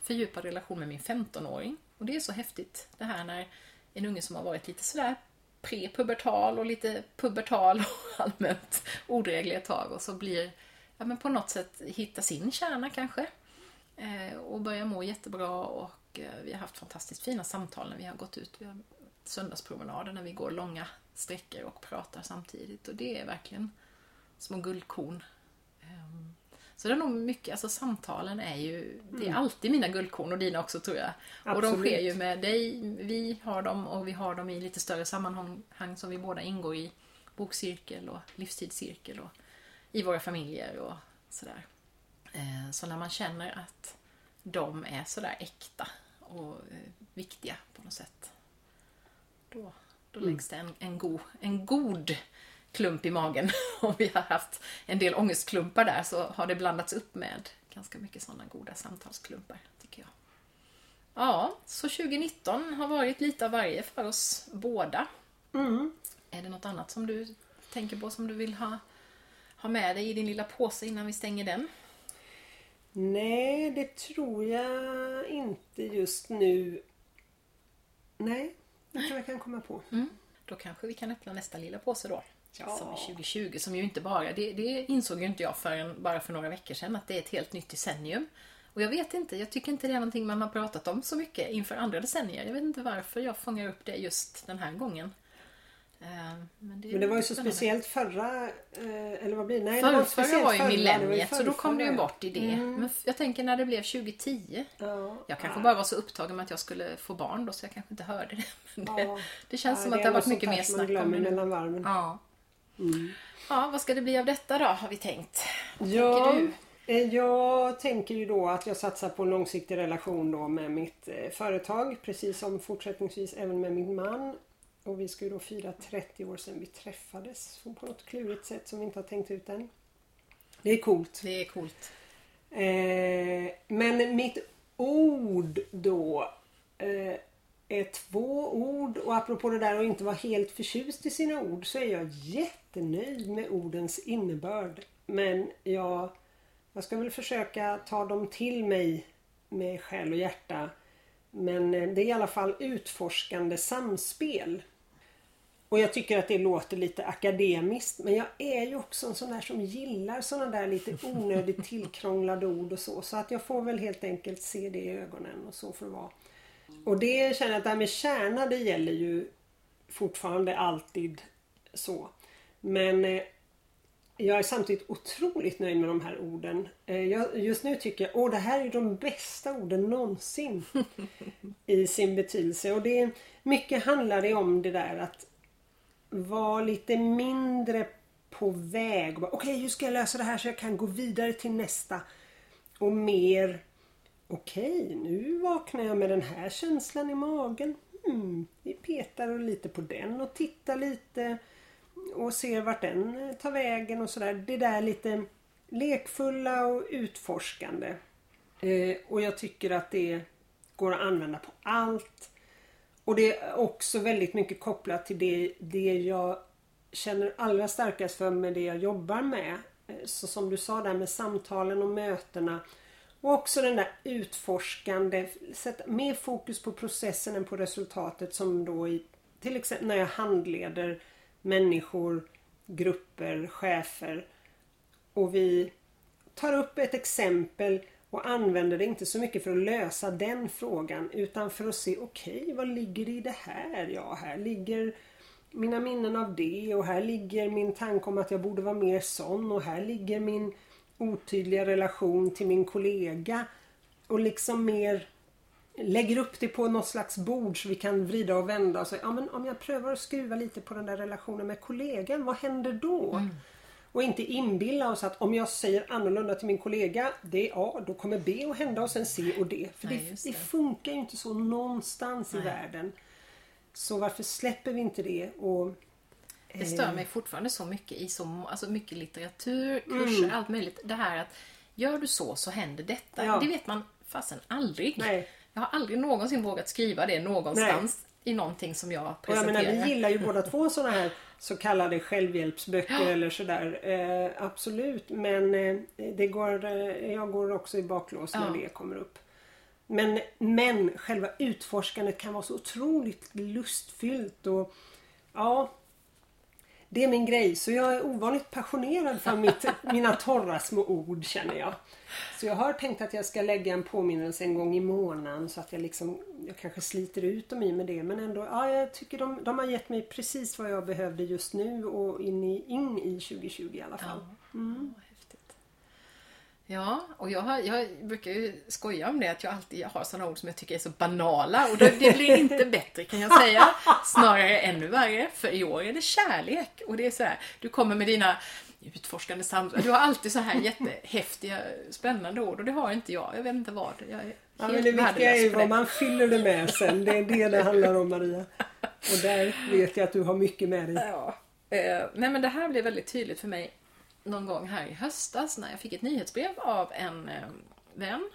fördjupad relation med min 15-åring. Och det är så häftigt det här när en unge som har varit lite sådär prepubertal och lite pubertal och allmänt odräglig ett tag och så blir, ja men på något sätt hitta sin kärna kanske. Eh, och börja må jättebra och eh, vi har haft fantastiskt fina samtal när vi har gått ut. Vi har söndagspromenader när vi går långa sträckor och pratar samtidigt och det är verkligen små guldkorn. Ehm, Så det är nog mycket, alltså samtalen är ju, det är alltid mina guldkorn och dina också tror jag. Och de Absolut. sker ju med dig, vi har dem och vi har dem i lite större sammanhang som vi båda ingår i. Bokcirkel och livstidscirkel och i våra familjer och sådär. Eh, Så när man känner att de är sådär äkta och eh, viktiga på något sätt. Då, då läggs det en, en, god, en god klump i magen. Om vi har haft en del ångestklumpar där så har det blandats upp med ganska mycket sådana goda samtalsklumpar, tycker jag. Ja, så 2019 har varit lite av varje för oss båda. Mm. Är det något annat som du tänker på som du vill ha, ha med dig i din lilla påse innan vi stänger den? Nej, det tror jag inte just nu. Nej, det tror jag kan komma på. Då kanske vi kan öppna nästa lilla påse då. Ja. Som är 2020, som ju inte bara, det, det insåg ju inte jag förrän bara för några veckor sedan, att det är ett helt nytt decennium. Och jag vet inte, jag tycker inte det är någonting man har pratat om så mycket inför andra decennier. Jag vet inte varför jag fångar upp det just den här gången. Eh, Men det, Men det var ju så speciellt förra, eh, eller vad blir det? Nej, det var förra, det var ju millenniet, så då kom det ju bort i det. Men f- jag tänker när det blev 2010. Ja. Jag kanske bara var så upptagen med att jag skulle få barn då så jag kanske inte hörde det. Men det, Ja. det känns Ja, som att det har varit mycket mer snack om det mellan varven. Ja. ja, vad ska det bli av detta då har vi tänkt? Ja, tänker eh, jag tänker ju då att jag satsar på en långsiktig relation då med mitt företag. Precis som fortsättningsvis även med min man. Och vi ska ju då fira 30 år sedan vi träffades. På något klurigt sätt som vi inte har tänkt ut än. Det är coolt. Det är coolt. Eh, men mitt ord då eh, är två ord och apropå det där att inte vara helt förtjust i sina ord så är jag jättenöjd med ordens innebörd. Men jag, jag ska väl försöka ta dem till mig med själ och hjärta. Men eh, det är i alla fall utforskande samspel. Och jag tycker att det låter lite akademiskt men jag är ju också en sån där som gillar såna där lite onödigt tillkrånglade ord och så. Så att jag får väl helt enkelt se det i ögonen och så får det vara. Och det känner jag att det här med kärna det gäller ju fortfarande alltid så. Men eh, jag är samtidigt otroligt nöjd med de här orden. Eh, Jag, just nu tycker jag att det här är de bästa orden någonsin i sin betydelse. Och det, mycket handlar det om det där att var lite mindre på väg. Okej, Okej, hur ska jag lösa det här så jag kan gå vidare till nästa? Och mer Okej, nu vaknar jag med den här känslan i magen. Mm, vi petar lite på den och tittar lite och ser vart den eh, tar vägen och sådär. Det där lite lekfulla och utforskande. Eh, och jag tycker att det går att använda på allt. Och det är också väldigt mycket kopplat till det, det jag känner allra starkast för med det jag jobbar med. Eh, så som du sa där med samtalen och mötena Och också den där utforskande, sätta mer fokus på processen än på resultatet som då i till exempel när jag handleder människor, grupper, chefer och vi tar upp ett exempel och använder det inte så mycket för att lösa den frågan utan för att se okej, okay, vad ligger i det här? Ja, här ligger mina minnen av det och här ligger min tanke om att jag borde vara mer sån och här ligger min otydliga relation till min kollega och liksom mer lägger upp det på något slags bord så vi kan vrida och vända och säga, ja men om jag prövar att skruva lite på den där relationen med kollegan, vad händer då? Mm. Och inte inbilla oss att om jag säger annorlunda till min kollega, det är A, då kommer B att hända och sen C och D. För Nej, det, det. funkar ju inte så någonstans Nej. i världen. Så varför släpper vi inte det? Och, det stör eh, mig fortfarande så mycket i så alltså mycket litteratur, kurser, mm. allt möjligt. Det här att gör du så så händer detta. Ja. Det vet man fasen aldrig. Nej. Jag har aldrig någonsin vågat skriva det någonstans. I någonting som jag presenterar. Och jag menar, vi gillar ju båda två sådana här så kallade självhjälpsböcker ja. eller sådär. Eh, absolut, men eh, det går, eh, jag går också i baklås när det kommer upp. Men, men själva utforskandet kan vara så otroligt lustfyllt och ja, det är min grej. Så jag är ovanligt passionerad för mitt, mina torra små ord känner jag. Så jag har tänkt att jag ska lägga en påminnelse en gång i månaden så att jag liksom Jag kanske sliter ut dem i med det men ändå Ja jag tycker de, de har gett mig precis vad jag behövde just nu och in i, in i 2020 i alla fall. Mm. Ja, och jag, har, jag brukar ju skoja om det att jag alltid har sådana ord som jag tycker är så banala och det, det blir inte bättre kan jag säga. Snarare ännu värre, för i år är det kärlek. Och det är så här, du kommer med dina utforskande samtal. Du har alltid så här jättehäftiga, spännande ord och det har inte jag. Jag vet inte vad. Jag är ja, men det viktiga är ju vad man fyller det med sen. Det är det det handlar om Maria. Och där vet jag att du har mycket med dig. Ja. Eh, nej men det här blev väldigt tydligt för mig någon gång här i höstas när jag fick ett nyhetsbrev av en eh, vän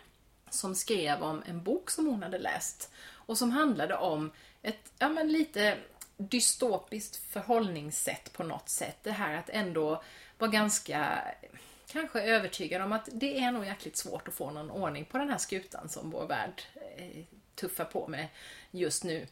som skrev om en bok som hon hade läst och som handlade om ett, ja men lite dystopiskt förhållningssätt på något sätt. Det här att ändå var ganska kanske övertygad om att det är nog jäkligt svårt att få någon ordning på den här skutan som vår värld eh, tuffar på med just nu.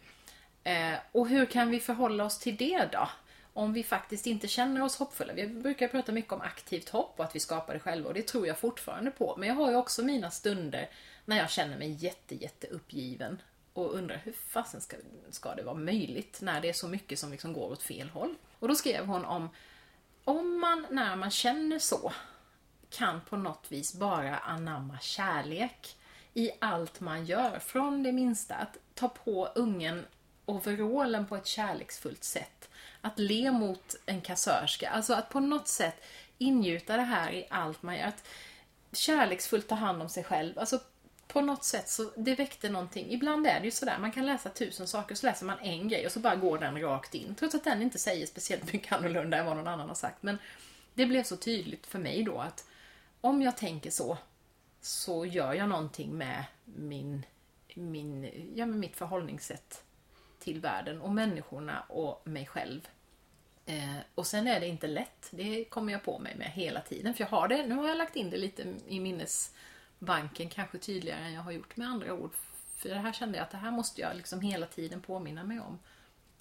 Eh, och hur kan vi förhålla oss till det då? om vi faktiskt inte känner oss hoppfulla. Vi brukar prata mycket om aktivt hopp och att vi skapar det själva och det tror jag fortfarande på. Men jag har ju också mina stunder när jag känner mig jätte, jätte uppgiven och undrar hur fasen ska, ska det vara möjligt när det är så mycket som liksom går åt fel håll. Och då skrev hon om om man, när man känner så, kan på något vis bara anamma kärlek i allt man gör. Från det minsta, att ta på ungen overallen på ett kärleksfullt sätt att le mot en kassörska. Alltså att på något sätt ingjuta det här i allt man gör. Att kärleksfullt ta hand om sig själv. Alltså på något sätt så det väckte någonting. Ibland är det ju sådär, man kan läsa tusen saker så läser man en grej och så bara går den rakt in. Trots att den inte säger speciellt mycket annorlunda än vad någon annan har sagt. Men det blev så tydligt för mig då att om jag tänker så så gör jag någonting med min, min, ja, med mitt förhållningssätt till världen och människorna och mig själv. Eh, och sen är det inte lätt. Det kommer jag på mig med hela tiden. För jag har det, nu har jag lagt in det lite i minnes banken kanske tydligare än jag har gjort med andra ord. För det här kände jag att det här måste jag liksom hela tiden påminna mig om.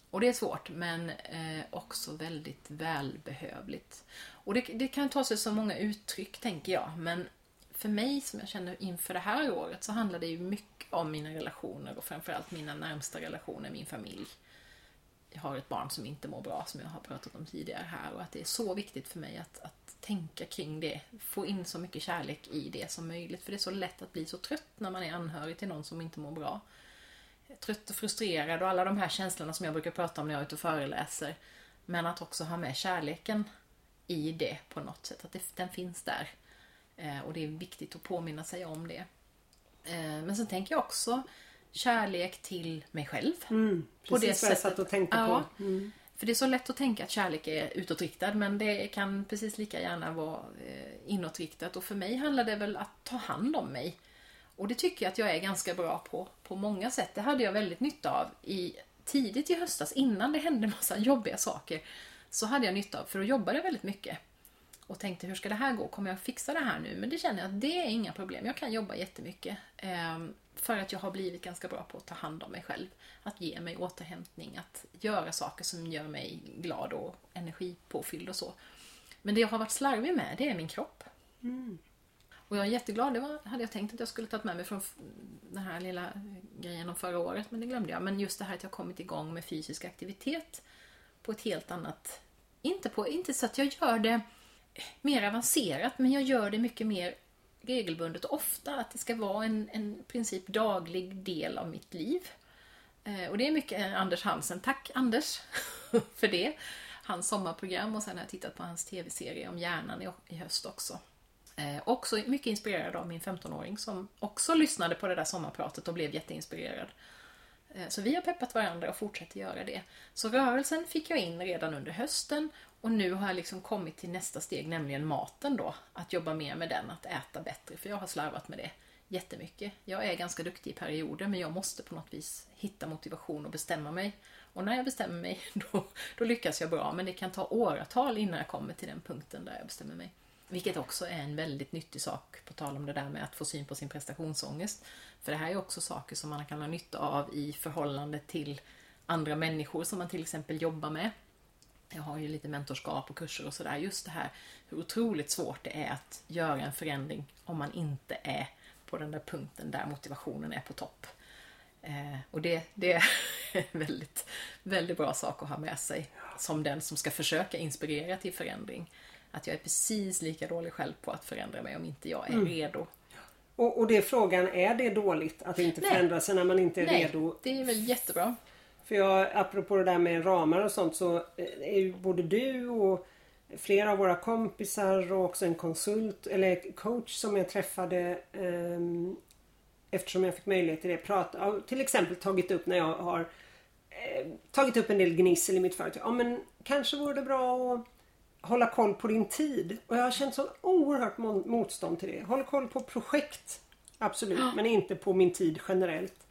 Och det är svårt, men eh, också väldigt välbehövligt. Och det, det, kan ta sig så många uttryck, tänker jag. Men för mig, som jag känner inför det här året, så handlar det ju mycket om mina relationer och framförallt mina närmsta relationer, min familj jag har ett barn som inte mår bra, som jag har pratat om tidigare här. Och att det är så viktigt för mig att, att tänka kring det. Få in så mycket kärlek i det som möjligt. För det är så lätt att bli så trött när man är anhörig till någon som inte mår bra. Trött och frustrerad och alla de här känslorna som jag brukar prata om när jag är ute och föreläser. Men att också ha med kärleken i det på något sätt. Att det, den finns där. Eh, och det är viktigt att påminna sig om det. Eh, men sen tänker jag också kärlek till mig själv. Mm, på det sättet. jag satt och tänkte ja, på. Mm. För det är så lätt att tänka att kärlek är utåtriktad men det kan precis lika gärna vara eh, inåtriktat. Och för mig handlar det väl att ta hand om mig. Och det tycker jag att jag är ganska bra på, på många sätt. Det hade jag väldigt nytta av i, tidigt i höstas innan det hände massa jobbiga saker. Så hade jag nytta av, för då jobbade jag väldigt mycket och tänkte hur ska det här gå? Kommer jag fixa det här nu? Men det känner jag att det är inga problem. Jag kan jobba jättemycket. Eh, för att jag har blivit ganska bra på att ta hand om mig själv. Att ge mig återhämtning, att göra saker som gör mig glad och energipåfylld och så. Men det jag har varit slarvig med, det är min kropp. Mm. Och jag är jätteglad, det var, hade jag tänkt att jag skulle tagit med mig från den här lilla grejen om förra året, men det glömde jag. Men just det här att jag kommit igång med fysisk aktivitet på ett helt annat... Inte, på, inte så att jag gör det mer avancerat, men jag gör det mycket mer regelbundet och ofta. Att det ska vara en, en princip daglig del av mitt liv. Eh, och det är mycket eh, Anders Hansen. Tack Anders för det. Hans sommarprogram och sen har jag tittat på hans tv-serie om hjärnan i, höst också. Eh, också mycket inspirerad av min 15-åring som också lyssnade på det där sommarpratet och blev jätteinspirerad. Eh, så vi har peppat varandra och fortsätter göra det. Så rörelsen fick jag in redan under hösten och nu har jag liksom kommit till nästa steg, nämligen maten då. Att jobba mer med den, att äta bättre, för jag har slarvat med det jättemycket. Jag är ganska duktig i perioder men jag måste på något vis hitta motivation och bestämma mig. Och när jag bestämmer mig då, då lyckas jag bra men det kan ta åratal innan jag kommer till den punkten där jag bestämmer mig. Vilket också är en väldigt nyttig sak, på tal om det där med att få syn på sin prestationsångest. För det här är också saker som man kan ha nytta av i förhållande till andra människor som man till exempel jobbar med. Jag har ju lite mentorskap och kurser och sådär. Just det här hur otroligt svårt det är att göra en förändring om man inte är på den där punkten där motivationen är på topp. Eh, och det, det är en väldigt, väldigt bra sak att ha med sig som den som ska försöka inspirera till förändring. Att jag är precis lika dålig själv på att förändra mig om inte jag är mm. redo. Och, och det är frågan, är det dåligt att inte Nej. förändra sig när man inte är Nej, redo? det är väl jättebra. För jag, apropå det där med ramar och sånt så eh, är ju både du och flera av våra kompisar och också en konsult eller coach som jag träffade eh, eftersom jag fick möjlighet till det. Prata, till exempel tagit upp när jag har eh, tagit upp en del gnissel i mitt företag. Ja men kanske vore det bra att hålla koll på din tid. Och jag har känt så oerhört motstånd till det. Håll koll på projekt. Absolut, ja. men inte på min tid generellt.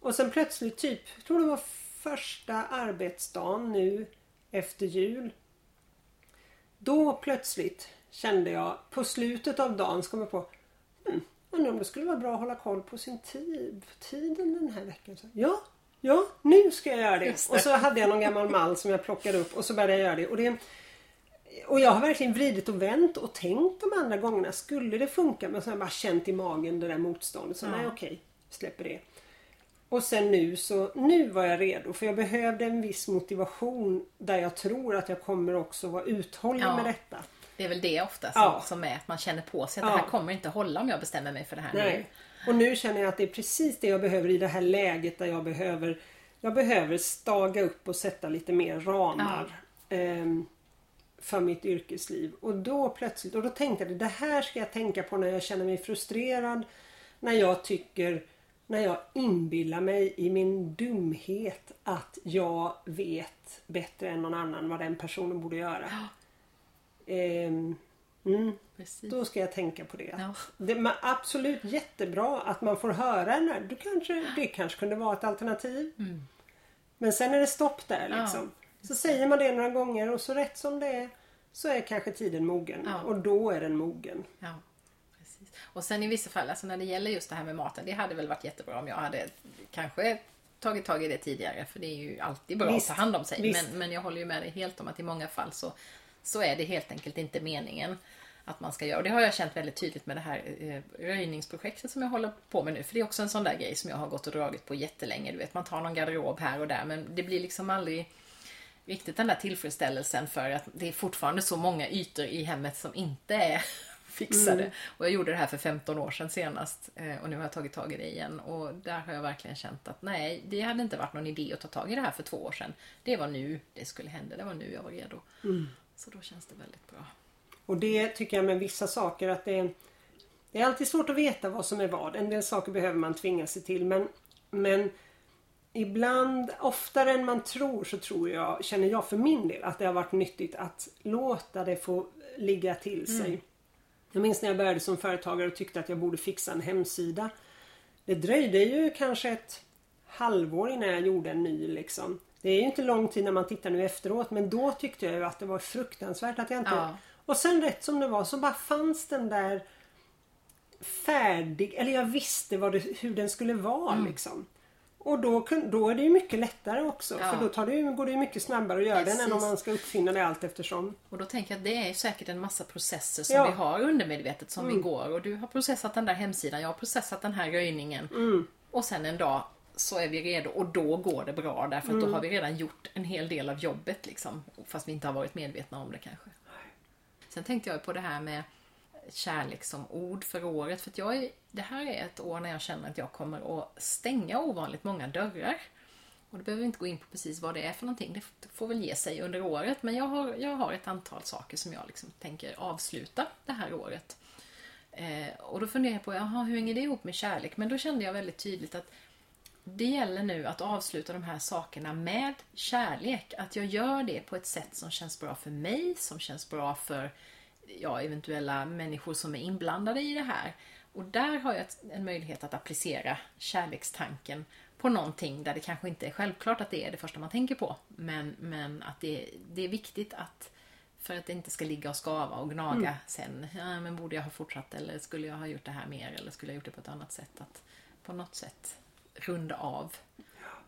Och sen plötsligt typ, jag tror det var första arbetsdagen nu efter jul. Då plötsligt kände jag på slutet av dagen så kom jag på hmm, Undrar om det skulle vara bra att hålla koll på sin tid, tiden den här veckan. Så, ja, ja, nu ska jag göra det. det. Och så hade jag någon gammal mall som jag plockade upp och så började jag göra det. Och det och jag har verkligen vridit och vänt och tänkt de andra gångerna. Skulle det funka? Men så har jag bara känt i magen det där motståndet. Så ja. nej okej, släpper det. Och sen nu så, nu var jag redo för jag behövde en viss motivation där jag tror att jag kommer också vara uthållig ja. med detta. Det är väl det ofta som, ja. som är att man känner på sig att ja. det här kommer inte hålla om jag bestämmer mig för det här Nej. nu. Och nu känner jag att det är precis det jag behöver i det här läget där jag behöver Jag behöver staga upp och sätta lite mer ramar. Um, för mitt yrkesliv. Och då plötsligt, och då tänkte jag det här ska jag tänka på när jag känner mig frustrerad. När jag tycker, när jag inbillar mig i min dumhet att jag vet bättre än någon annan vad den personen borde göra. Ja. Ehm, mm, då ska jag tänka på det. Ja. Det är absolut jättebra att man får höra när, du kanske, det kanske kunde vara ett alternativ. Mm. Men sen är det stopp där liksom. Ja. Så säger man det några gånger och så rätt som det är så är kanske tiden mogen. Ja. Och då är den mogen. Ja, precis. Och sen i vissa fall, alltså när det gäller just det här med maten. Det hade väl varit jättebra om jag hade kanske tagit tag i det tidigare. För det är ju alltid bra visst, att ta hand om sig. Men, men jag håller ju med dig helt om att i många fall så, så är det helt enkelt inte meningen att man ska göra. Och det har jag känt väldigt tydligt med det här eh, röjningsprojektet som jag håller på med nu. För det är också en sån där grej som jag har gått och dragit på jättelänge. Du vet, man tar någon garderob här och där men det blir liksom aldrig riktigt den där tillfredsställelsen för att det är fortfarande så många ytor i hemmet som inte är fixade. Mm. Och jag gjorde det här för 15 år sedan senast eh, och nu har jag tagit tag i det igen och där har jag verkligen känt att nej, det hade inte varit någon idé att ta tag i det här för två år sedan. Det var nu det skulle hända, det var nu jag var redo. Mm. Så då känns det väldigt bra. Och det tycker jag med vissa saker att det är, det är alltid svårt att veta vad som är vad. En del saker behöver man tvinga sig till men, men ibland, oftare än man tror så tror jag, känner jag för min del att det har varit nyttigt att låta det få ligga till sig. Mm. Jag minns när jag började som företagare och tyckte att jag borde fixa en hemsida. Det dröjde ju kanske ett halvår innan jag gjorde en ny liksom. Det är ju inte lång tid när man tittar nu efteråt men då tyckte jag ju att det var fruktansvärt att jag inte... Ja. Och sen rätt som det var så bara fanns den där färdig, eller jag visste det, hur den skulle vara Mm. liksom. Och då, då är det ju mycket lättare också Ja. för då tar det, går det ju mycket snabbare att göra den än Precis. om man ska uppfinna det allt eftersom. Och då tänker jag att det är säkert en massa processer som Ja. Mm. vi har undermedvetet som vi går. Och du har processat den där hemsidan, jag har processat den här röjningen. Mm. Och sen en dag så är vi redo och då går det bra därför att Mm. då har vi redan gjort en hel del av jobbet liksom. Fast vi inte har varit medvetna om det kanske. Sen tänkte jag på det här med kärlek som ord för året. För att jag är, det här är ett år när jag känner att jag kommer att stänga ovanligt många dörrar. Och det behöver vi inte gå in på precis vad det är för någonting. Det får väl ge sig under året. Men jag har, jag har ett antal saker som jag liksom tänker avsluta det här året. Eh, och då funderar jag på, jaha, hur hänger det ihop med kärlek? Men då kände jag väldigt tydligt att det gäller nu att avsluta de här sakerna med kärlek. Att jag gör det på ett sätt som känns bra för mig, som känns bra för ja, eventuella människor som är inblandade i det här. Och där har jag en möjlighet att applicera kärlekstanken på någonting där det kanske inte är självklart att det är det första man tänker på. Men, men att det, det är viktigt att för att det inte ska ligga och skava och gnaga sen. Ja, men borde jag ha fortsatt eller skulle jag ha gjort det här mer eller skulle jag gjort det på ett annat sätt? Att på något sätt runda av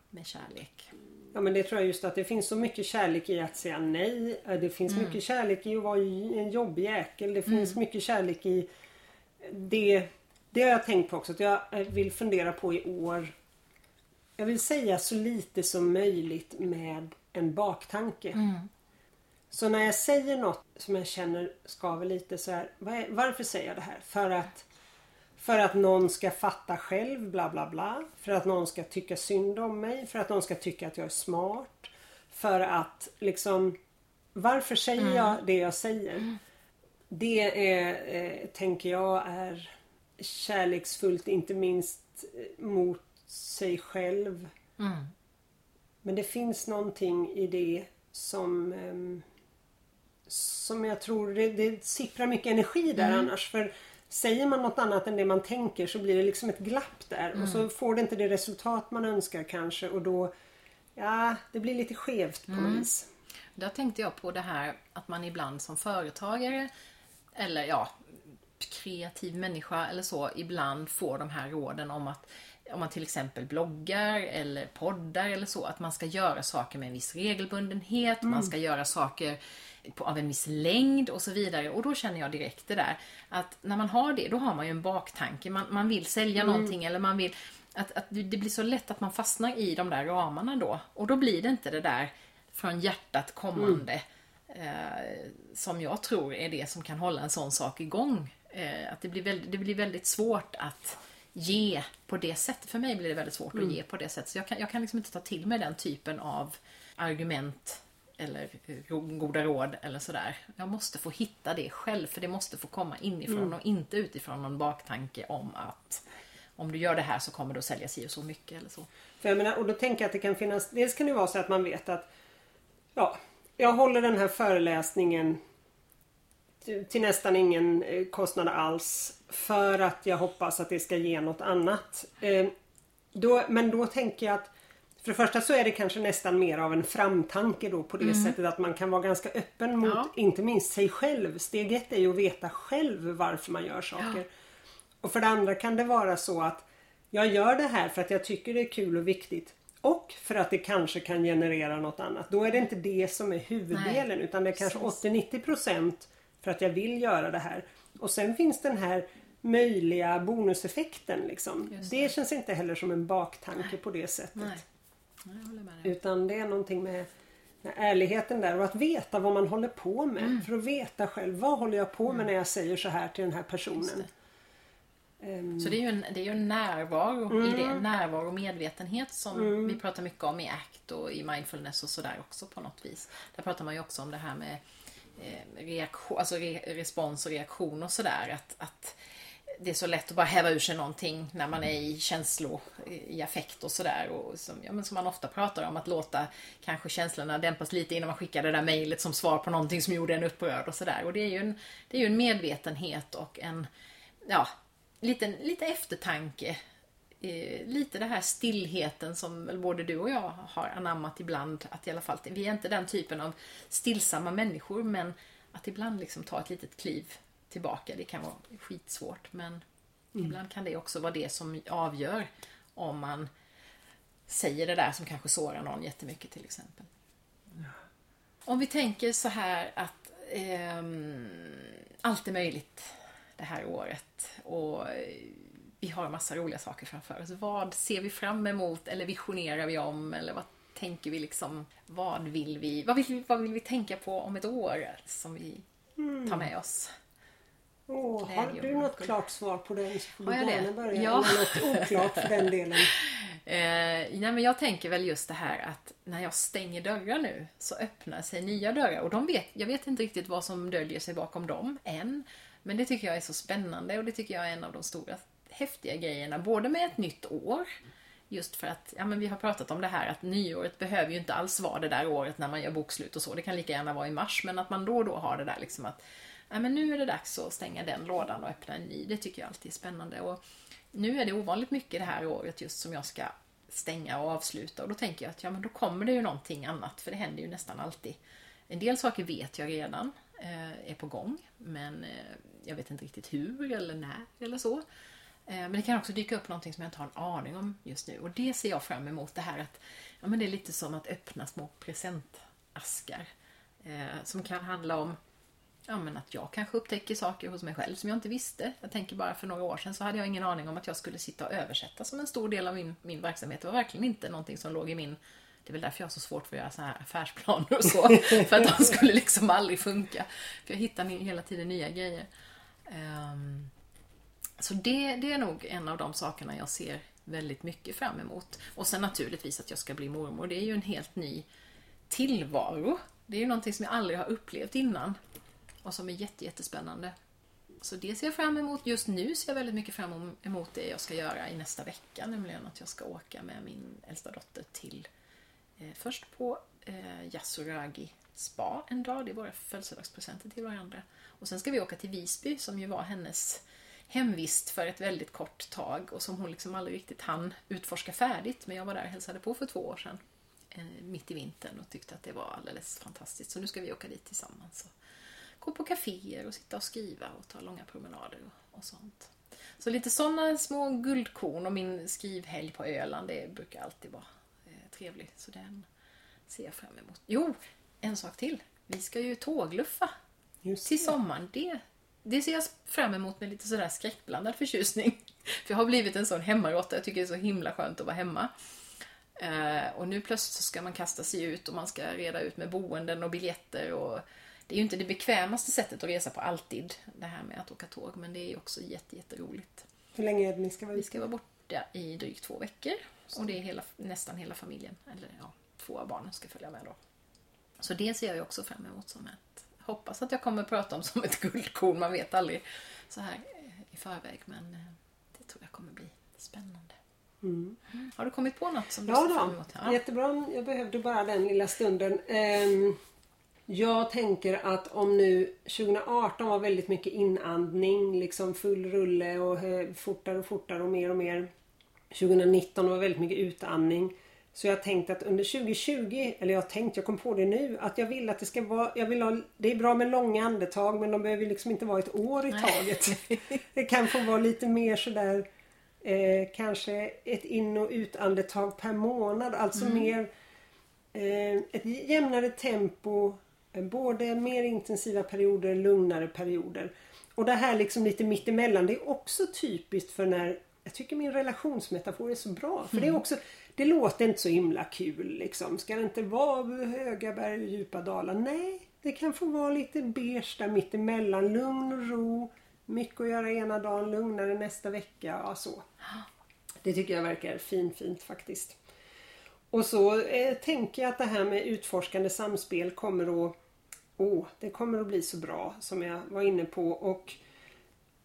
med kärlek. Ja men det tror jag just att det finns så mycket kärlek i att säga nej. Eh, Det finns mycket kärlek i att vara en jobbig jäkel. Det finns mycket kärlek i det. Det har jag tänkt på också att jag eh, vill fundera på i år. Jag vill säga så lite som möjligt med en baktanke. Så när jag säger något som jag känner skaver lite så här. Varför säger jag det här? För att för att någon ska fatta själv, bla bla bla. För att någon ska tycka synd om mig. För att någon ska tycka att jag är smart. För att liksom... Varför säger jag det jag säger? Det är, eh, tänker jag, är kärleksfullt inte minst eh, mot sig själv. Men det finns någonting i det som ehm, som jag tror det, det sipprar mycket energi där annars. För säger man något annat än det man tänker så blir det liksom ett glapp där. Och så får det inte det resultat man önskar kanske och då Ja, det blir lite skevt på något vis. Där tänkte jag på det här att man ibland som företagare eller ja, kreativ människa eller så ibland får de här råden om att om man till exempel bloggar eller poddar eller så, att man ska göra saker med en viss regelbundenhet, man ska göra saker på, av en viss längd och så vidare. Och då känner jag direkt det där att när man har det, då har man ju en baktanke. Man, man vill sälja någonting eller man vill att, att det blir så lätt att man fastnar i de där ramarna då. Och då blir det inte det där från hjärtat kommande eh, som jag tror är det som kan hålla en sån sak igång. Eh, att det blir, väldigt, det blir väldigt svårt att ge på det sättet. För mig blir det väldigt svårt att ge på det sättet. Så jag kan, jag kan liksom inte ta till mig den typen av argument eller ro- goda råd eller sådär. Jag måste få hitta det själv för det måste få komma inifrån och inte utifrån någon baktanke om att om du gör det här så kommer du att sälja si och så mycket eller så. För jag menar, och då tänker jag att det kan finnas, dels kan det vara så att man vet att ja, jag håller den här föreläsningen till, till nästan ingen eh, kostnad alls för att jag hoppas att det ska ge något annat. Eh, då, men då tänker jag att för det första så är det kanske nästan mer av en framtanke då på det sättet att man kan vara ganska öppen mot Ja. inte minst sig själv. Steg ett är ju att veta själv varför man gör saker. Och för det andra kan det vara så att jag gör det här för att jag tycker det är kul och viktigt. Och för att det kanske kan generera något annat. Då är det inte det som är huvuddelen Nej, utan det är kanske precis. 80-90% för att jag vill göra det här. Och sen finns den här möjliga bonuseffekten liksom. Just Det. känns inte heller som en baktanke på det sättet. Nej. Utan det är någonting med, ärligheten där och att veta vad man håller på med. Mm. För att veta själv, vad håller jag på med när jag säger så här till den här personen. Ehm, Så det är ju en, det är ju en närvaro i det. Närvaro och medvetenhet som vi pratar mycket om i ACT och i mindfulness och sådär också på något vis. Där pratar man ju också om det här med eh, reaktion, alltså re, respons och reaktion och sådär. Att, att det är så lätt att bara häva ur sig någonting när man är i känslor, i affekt och sådär. Och som, ja, men som man ofta pratar om, att låta kanske känslorna dämpas lite innan man skickar det där mejlet som svar på någonting som gjorde en upprörd och sådär. Och det är ju en, det är ju en medvetenhet och en, ja, lite, lite eftertanke eh, lite den här stillheten som både du och jag har anammat ibland. Att i alla fall, vi är inte den typen av stillsamma människor men att ibland liksom ta ett litet kliv tillbaka, det kan vara skitsvårt men mm. ibland kan det också vara det som avgör om man säger det där som kanske sårar någon jättemycket till exempel. Ja. Om vi tänker så här att eh, allt är möjligt det här året och vi har massa roliga saker framför oss. Vad ser vi fram emot eller visionerar vi om eller vad tänker vi liksom, vad vill vi, vad vill, vad vill vi tänka på om ett år som vi mm. tar med oss? Oh, har du något klart svar på den så får du gärna börja. Ja. Något oklart för den delen. Eh, nej, men jag tänker väl just det här att när jag stänger dörrar nu så öppnar sig nya dörrar och de vet, jag vet inte riktigt vad som döljer sig bakom dem än. Men det tycker jag är så spännande och det tycker jag är en av de stora häftiga grejerna, både med ett nytt år Just för att, ja men vi har pratat om det här att nyåret behöver ju inte alls vara det där året när man gör bokslut och så. Det kan lika gärna vara i mars, men att man då och då har det där liksom att men nu är det dags att stänga den lådan och öppna en ny. Det tycker jag alltid är spännande. Och nu är det ovanligt mycket det här året just som jag ska stänga och avsluta och då tänker jag att ja men då kommer det ju någonting annat för det händer ju nästan alltid. En del saker vet jag redan eh, är på gång men eh, jag vet inte riktigt hur eller när eller så. Eh, men det kan också dyka upp någonting som jag inte har en aning om just nu. Och det ser jag fram emot. Det här att ja, men det är lite som att öppna små presentaskar. Eh, som kan handla om ja, men att jag kanske upptäcker saker hos mig själv som jag inte visste. Jag tänker bara för några år sedan så hade jag ingen aning om att jag skulle sitta och översätta som en stor del av min, min verksamhet. Det var verkligen inte någonting som låg i min det är väl därför jag har så svårt för att göra så här affärsplaner och så. för att de skulle liksom aldrig funka. För jag hittar hela tiden nya grejer. Um, så det, det är nog en av de sakerna jag ser väldigt mycket fram emot. Och sen naturligtvis att jag ska bli mormor. Det är ju en helt ny tillvaro. Det är ju någonting som jag aldrig har upplevt innan. Och som är jätte, jättespännande. Så det ser jag fram emot. Just nu ser jag väldigt mycket fram emot det jag ska göra i nästa vecka. Nämligen att jag ska åka med min äldsta dotter till eh, först på eh, Yasuragi spa en dag. Det är våra födelsedagspresenter till varandra. Och sen ska vi åka till Visby som ju var hennes hemvist för ett väldigt kort tag och som hon liksom aldrig riktigt hann utforska färdigt. Men jag var där och hälsade på för två år sedan, eh, mitt i vintern och tyckte att det var alldeles fantastiskt. Så nu ska vi åka dit tillsammans och gå på kaféer och sitta och skriva och ta långa promenader och, och sånt. Så lite sådana små guldkorn och min skrivhelg på Öland, det brukar alltid vara eh, trevligt. Så den ser jag fram emot. Jo, en sak till. Vi ska ju tågluffa Just till sommaren. Det det ser jag fram emot med lite sådär skräckblandad förtjusning. För jag har blivit en sån hemmaråtta. Jag tycker det är så himla skönt att vara hemma. Eh, och nu plötsligt så ska man kasta sig ut och man ska reda ut med boenden och biljetter. Och det är ju inte det bekvämaste sättet att resa på alltid, det här med att åka tåg. Men det är också jätteroligt. Hur länge är det ni ska vara? Vi ska vara borta i drygt två veckor. Och det är hela, nästan hela familjen. Eller ja, två av barnen ska följa med då. Så det ser jag också fram emot som ett hoppas att jag kommer prata om som ett guldkorn. Man vet aldrig så här i förväg. Men eh, det tror jag kommer bli spännande. Mm. Har du kommit på något som du ja, ser fram emot? Ja, jättebra. Jag behövde bara den lilla stunden. Ehm, jag tänker att om nu 2018 var väldigt mycket inandning, liksom full rulle och fortare och fortare och mer och mer. 2019 var väldigt mycket utandning. Så jag har tänkt att under 2020, eller jag har tänkt, jag kom på det nu, att jag vill att det ska vara, jag vill ha, det är bra med långa andetag men de behöver liksom inte vara ett år i taget. det kan få vara lite mer sådär eh, kanske ett in och utandetag per månad. Alltså mm. mer eh, ett jämnare tempo, både mer intensiva perioder, lugnare perioder. Och det här liksom lite mittemellan, det är också typiskt för när jag tycker min relationsmetafor är så bra. För mm. det är också det låter inte så himla kul liksom. Ska det inte vara höga berg och djupa dalar? Nej, det kan få vara lite beige där mittemellan. Lugn och ro. Mycket att göra ena dagen, lugnare nästa vecka. Ja, så. Det tycker jag verkar fin, fint faktiskt. Och så eh, tänker jag att det här med utforskande samspel kommer att Åh, det kommer att bli så bra som jag var inne på och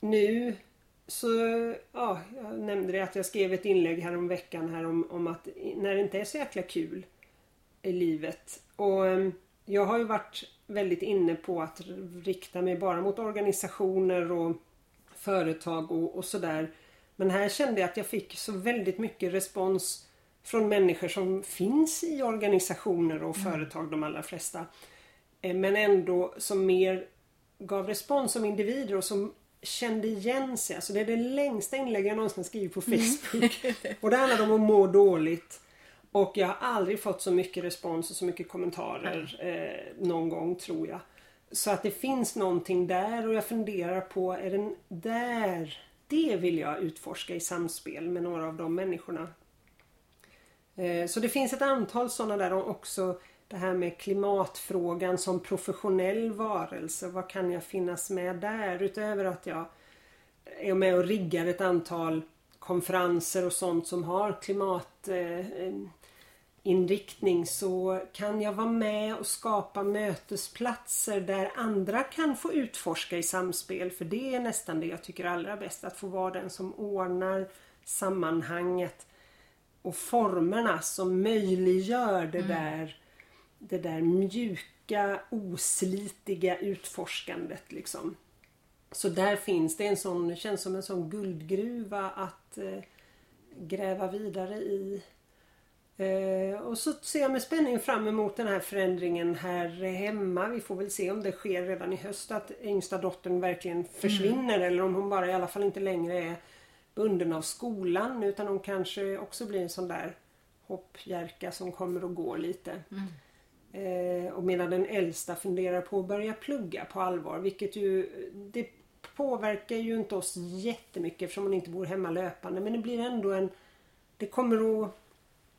nu så ja, jag nämnde det att jag skrev ett inlägg här om veckan här om, om att när det inte är så jäkla kul i livet. Och ehm, jag har ju varit väldigt inne på att rikta mig bara mot organisationer och företag och, och sådär. Men här kände jag att jag fick så väldigt mycket respons från människor som finns i organisationer och mm. företag, de allra flesta. Eh, men ändå som mer gav respons som individer och som kände igen sig. Alltså det är det längsta inlägg jag någonsin skrivit på mm. Facebook. Mm. och det handlar om att må dåligt. Och jag har aldrig fått så mycket respons och så mycket kommentarer eh, någon gång tror jag. Så att det finns någonting där och jag funderar på, är den där? Det vill jag utforska i samspel med några av de människorna. Eh, så det finns ett antal sådana där också det här med klimatfrågan som professionell varelse. Vad kan jag finnas med där utöver att jag är med och riggar ett antal konferenser och sånt som har klimatinriktning eh, så kan jag vara med och skapa mötesplatser där andra kan få utforska i samspel. För det är nästan det jag tycker allra bäst. Att få vara den som ordnar sammanhanget och formerna som möjliggör det mm. där det där mjuka, oslitiga utforskandet liksom. Så där finns det en sån, det känns som en sån guldgruva att eh, gräva vidare i. Eh, och så ser jag med spänning fram emot den här förändringen här hemma. Vi får väl se om det sker redan i höst att yngsta dottern verkligen försvinner mm. eller om hon bara i alla fall inte längre är bunden av skolan utan hon kanske också blir en sån där hoppjerka som kommer och går lite. Mm. Eh, och medan den äldsta funderar på att börja plugga på allvar vilket ju det påverkar ju inte oss jättemycket eftersom hon inte bor hemma löpande men det blir ändå en Det kommer att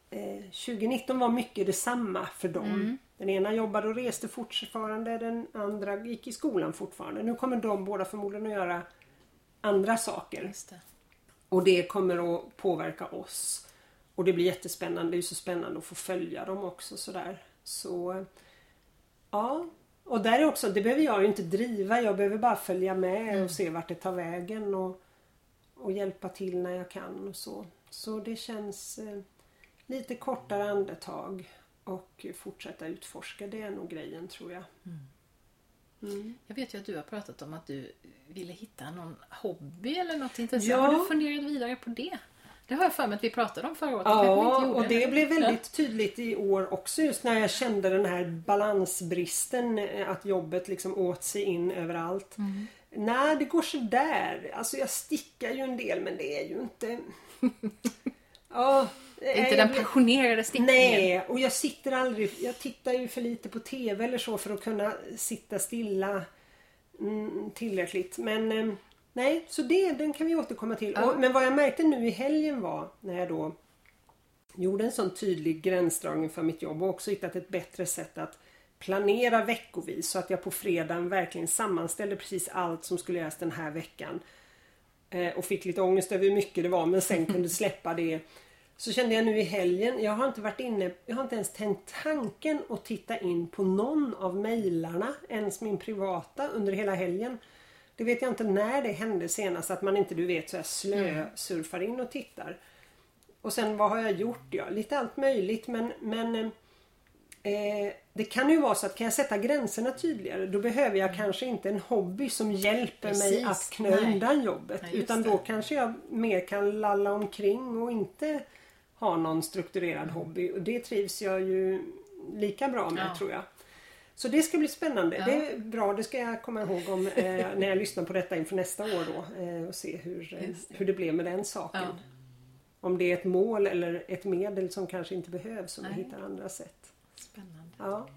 eh, 2019 var mycket detsamma för dem. Mm. Den ena jobbade och reste fortfarande, den andra gick i skolan fortfarande. Nu kommer de båda förmodligen att göra andra saker. Det. Och det kommer att påverka oss. Och det blir jättespännande. Det är så spännande att få följa dem också sådär. Så ja. Och där är också, det behöver jag ju inte driva. Jag behöver bara följa med mm. och se vart det tar vägen och, och hjälpa till när jag kan och så. Så det känns eh, lite kortare andetag och fortsätta utforska. Det är nog grejen tror jag. Mm. Mm. Jag vet ju att du har pratat om att du ville hitta någon hobby eller något intressant. Ja. Har du funderat vidare på det? Det har jag för mig att vi pratade om förra året. Ja, och det blev väldigt tydligt i år också just när jag kände den här balansbristen. Eh, att jobbet liksom åt sig in överallt. Mm. Nej, det går sådär. Alltså jag stickar ju en del men det är ju inte... ja, inte den passionerade stickningen. Nej, och jag sitter aldrig... Jag tittar ju för lite på TV eller så för att kunna sitta stilla mm, tillräckligt. Men eh, Nej, så det, den kan vi återkomma till. Ja. Och, men vad jag märkte nu i helgen var när jag då gjorde en sån tydlig gränsdragning för mitt jobb och också hittat ett bättre sätt att planera veckovis så att jag på fredagen verkligen sammanställde precis allt som skulle göras den här veckan. Eh, och fick lite ångest över hur mycket det var men sen kunde släppa det. Så kände jag nu i helgen, jag har inte varit inne, jag har inte ens tänkt tanken att titta in på någon av mejlarna, ens min privata, under hela helgen. Det vet jag inte när det hände senast att man inte du vet så här slö-surfar in och tittar. Och sen vad har jag gjort? Ja, lite allt möjligt men, men eh, det kan ju vara så att kan jag sätta gränserna tydligare då behöver jag mm. kanske inte en hobby som hjälper Precis. mig att knö undan jobbet. Nej, utan då det. kanske jag mer kan lalla omkring och inte ha någon strukturerad mm. hobby. Och det trivs jag ju lika bra med ja. tror jag. Så det ska bli spännande. Ja. Det är bra, det ska jag komma ihåg om eh, när jag lyssnar på detta inför nästa år då. Eh, och se hur, eh, det. hur det blev med den saken. Ja. Om det är ett mål eller ett medel som kanske inte behövs om vi hittar andra sätt. Spännande. Ja,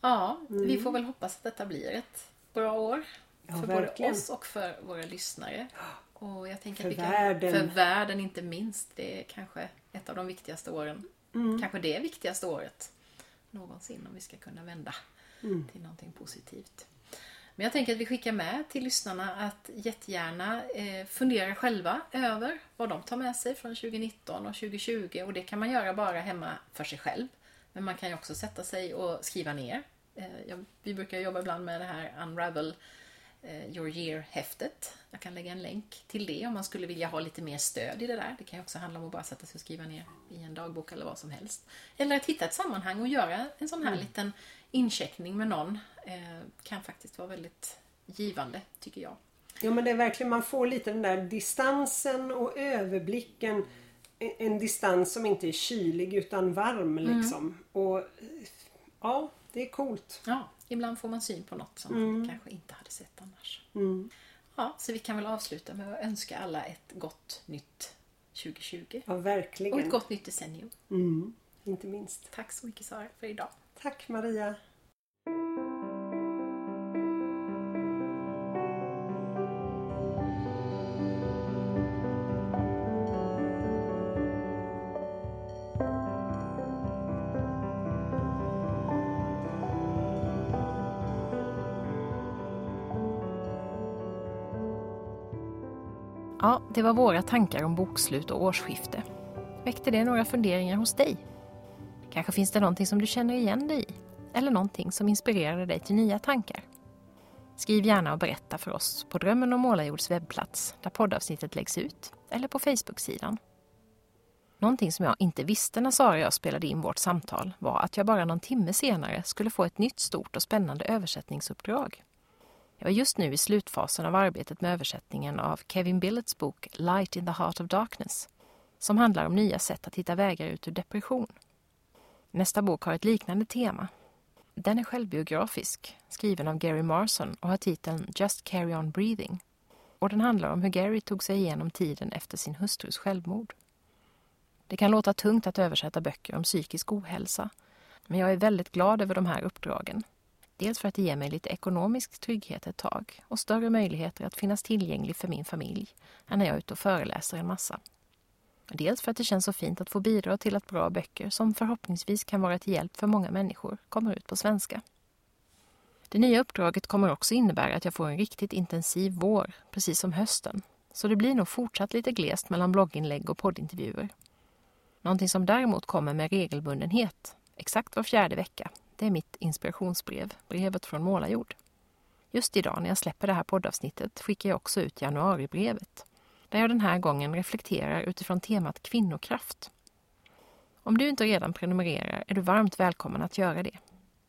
ja mm. vi får väl hoppas att detta blir ett bra år. För verkligen. både oss och för våra lyssnare. Och jag tänker för att vi världen. Kan, för världen inte minst. Det är kanske ett av de viktigaste åren. Mm. Kanske det viktigaste året någonsin om vi ska kunna vända mm. till någonting positivt. Men jag tänker att vi skickar med till lyssnarna att jättegärna eh, fundera själva över vad de tar med sig från 2019 och 2020 och det kan man göra bara hemma för sig själv. Men man kan ju också sätta sig och skriva ner. Eh, vi brukar jobba ibland med det här Unravel Your Year-häftet. Jag kan lägga en länk till det om man skulle vilja ha lite mer stöd i det där. Det kan ju också handla om att bara sätta sig och skriva ner i en dagbok eller vad som helst. Eller att hitta ett sammanhang och göra en sån här mm. liten incheckning med någon. Eh, kan faktiskt vara väldigt givande, tycker jag. Ja men det är verkligen, man får lite den där distansen och överblicken. En distans som inte är kylig utan varm liksom. Och ja, det är coolt. Ja, ibland får man syn på något som man kanske inte hade sett annars. Mm. Ja, så vi kan väl avsluta med att önska alla ett gott nytt 2020. Ja, Och ett verkligen. gott nytt decennium. Mm. Inte minst. Tack så mycket Sara för idag. Tack Maria. Ja, det var våra tankar om bokslut och årsskifte. Väckte det några funderingar hos dig? Kanske finns det någonting som du känner igen dig i? Eller någonting som inspirerade dig till nya tankar? Skriv gärna och berätta för oss på Drömmen om Målarjords webbplats där poddavsnittet läggs ut eller på Facebook-sidan. Någonting som jag inte visste när Sara och jag spelade in vårt samtal var att jag bara någon timme senare skulle få ett nytt stort och spännande översättningsuppdrag. Jag var just nu i slutfasen av arbetet med översättningen av Kevin Billets bok Light in the Heart of Darkness som handlar om nya sätt att hitta vägar ut ur depression. Nästa bok har ett liknande tema. Den är självbiografisk, skriven av Gary Marson och har titeln Just Carry On Breathing. Och den handlar om hur Gary tog sig igenom tiden efter sin hustrus självmord. Det kan låta tungt att översätta böcker om psykisk ohälsa, men jag är väldigt glad över de här uppdragen. Dels för att det ger mig lite ekonomisk trygghet ett tag och större möjligheter att finnas tillgänglig för min familj än när jag är ute och föreläser en massa. Dels för att det känns så fint att få bidra till att bra böcker som förhoppningsvis kan vara till hjälp för många människor kommer ut på svenska. Det nya uppdraget kommer också innebära att jag får en riktigt intensiv vår, precis som hösten. Så det blir nog fortsatt lite glest mellan blogginlägg och poddintervjuer. Någonting som däremot kommer med regelbundenhet, exakt var fjärde vecka, det är mitt inspirationsbrev, brevet från Målarjord. Just idag när jag släpper det här poddavsnittet skickar jag också ut januaribrevet där jag den här gången reflekterar utifrån temat kvinnokraft. Om du inte redan prenumererar är du varmt välkommen att göra det.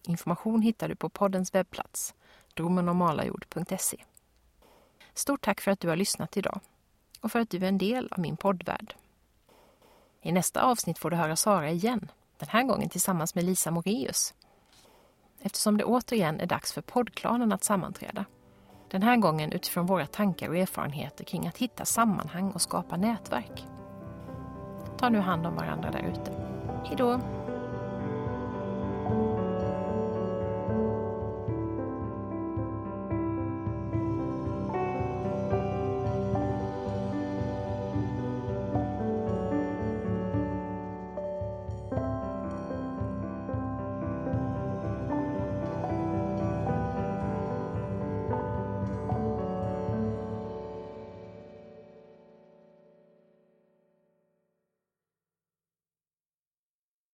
Information hittar du på poddens webbplats, dromenomalajord.se. Stort tack för att du har lyssnat idag och för att du är en del av min poddvärld. I nästa avsnitt får du höra Sara igen, den här gången tillsammans med Lisa Moreus. Eftersom det återigen är dags för poddklanen att sammanträda. Den här gången utifrån våra tankar och erfarenheter kring att hitta sammanhang och skapa nätverk. Ta nu hand om varandra där ute. Hej då!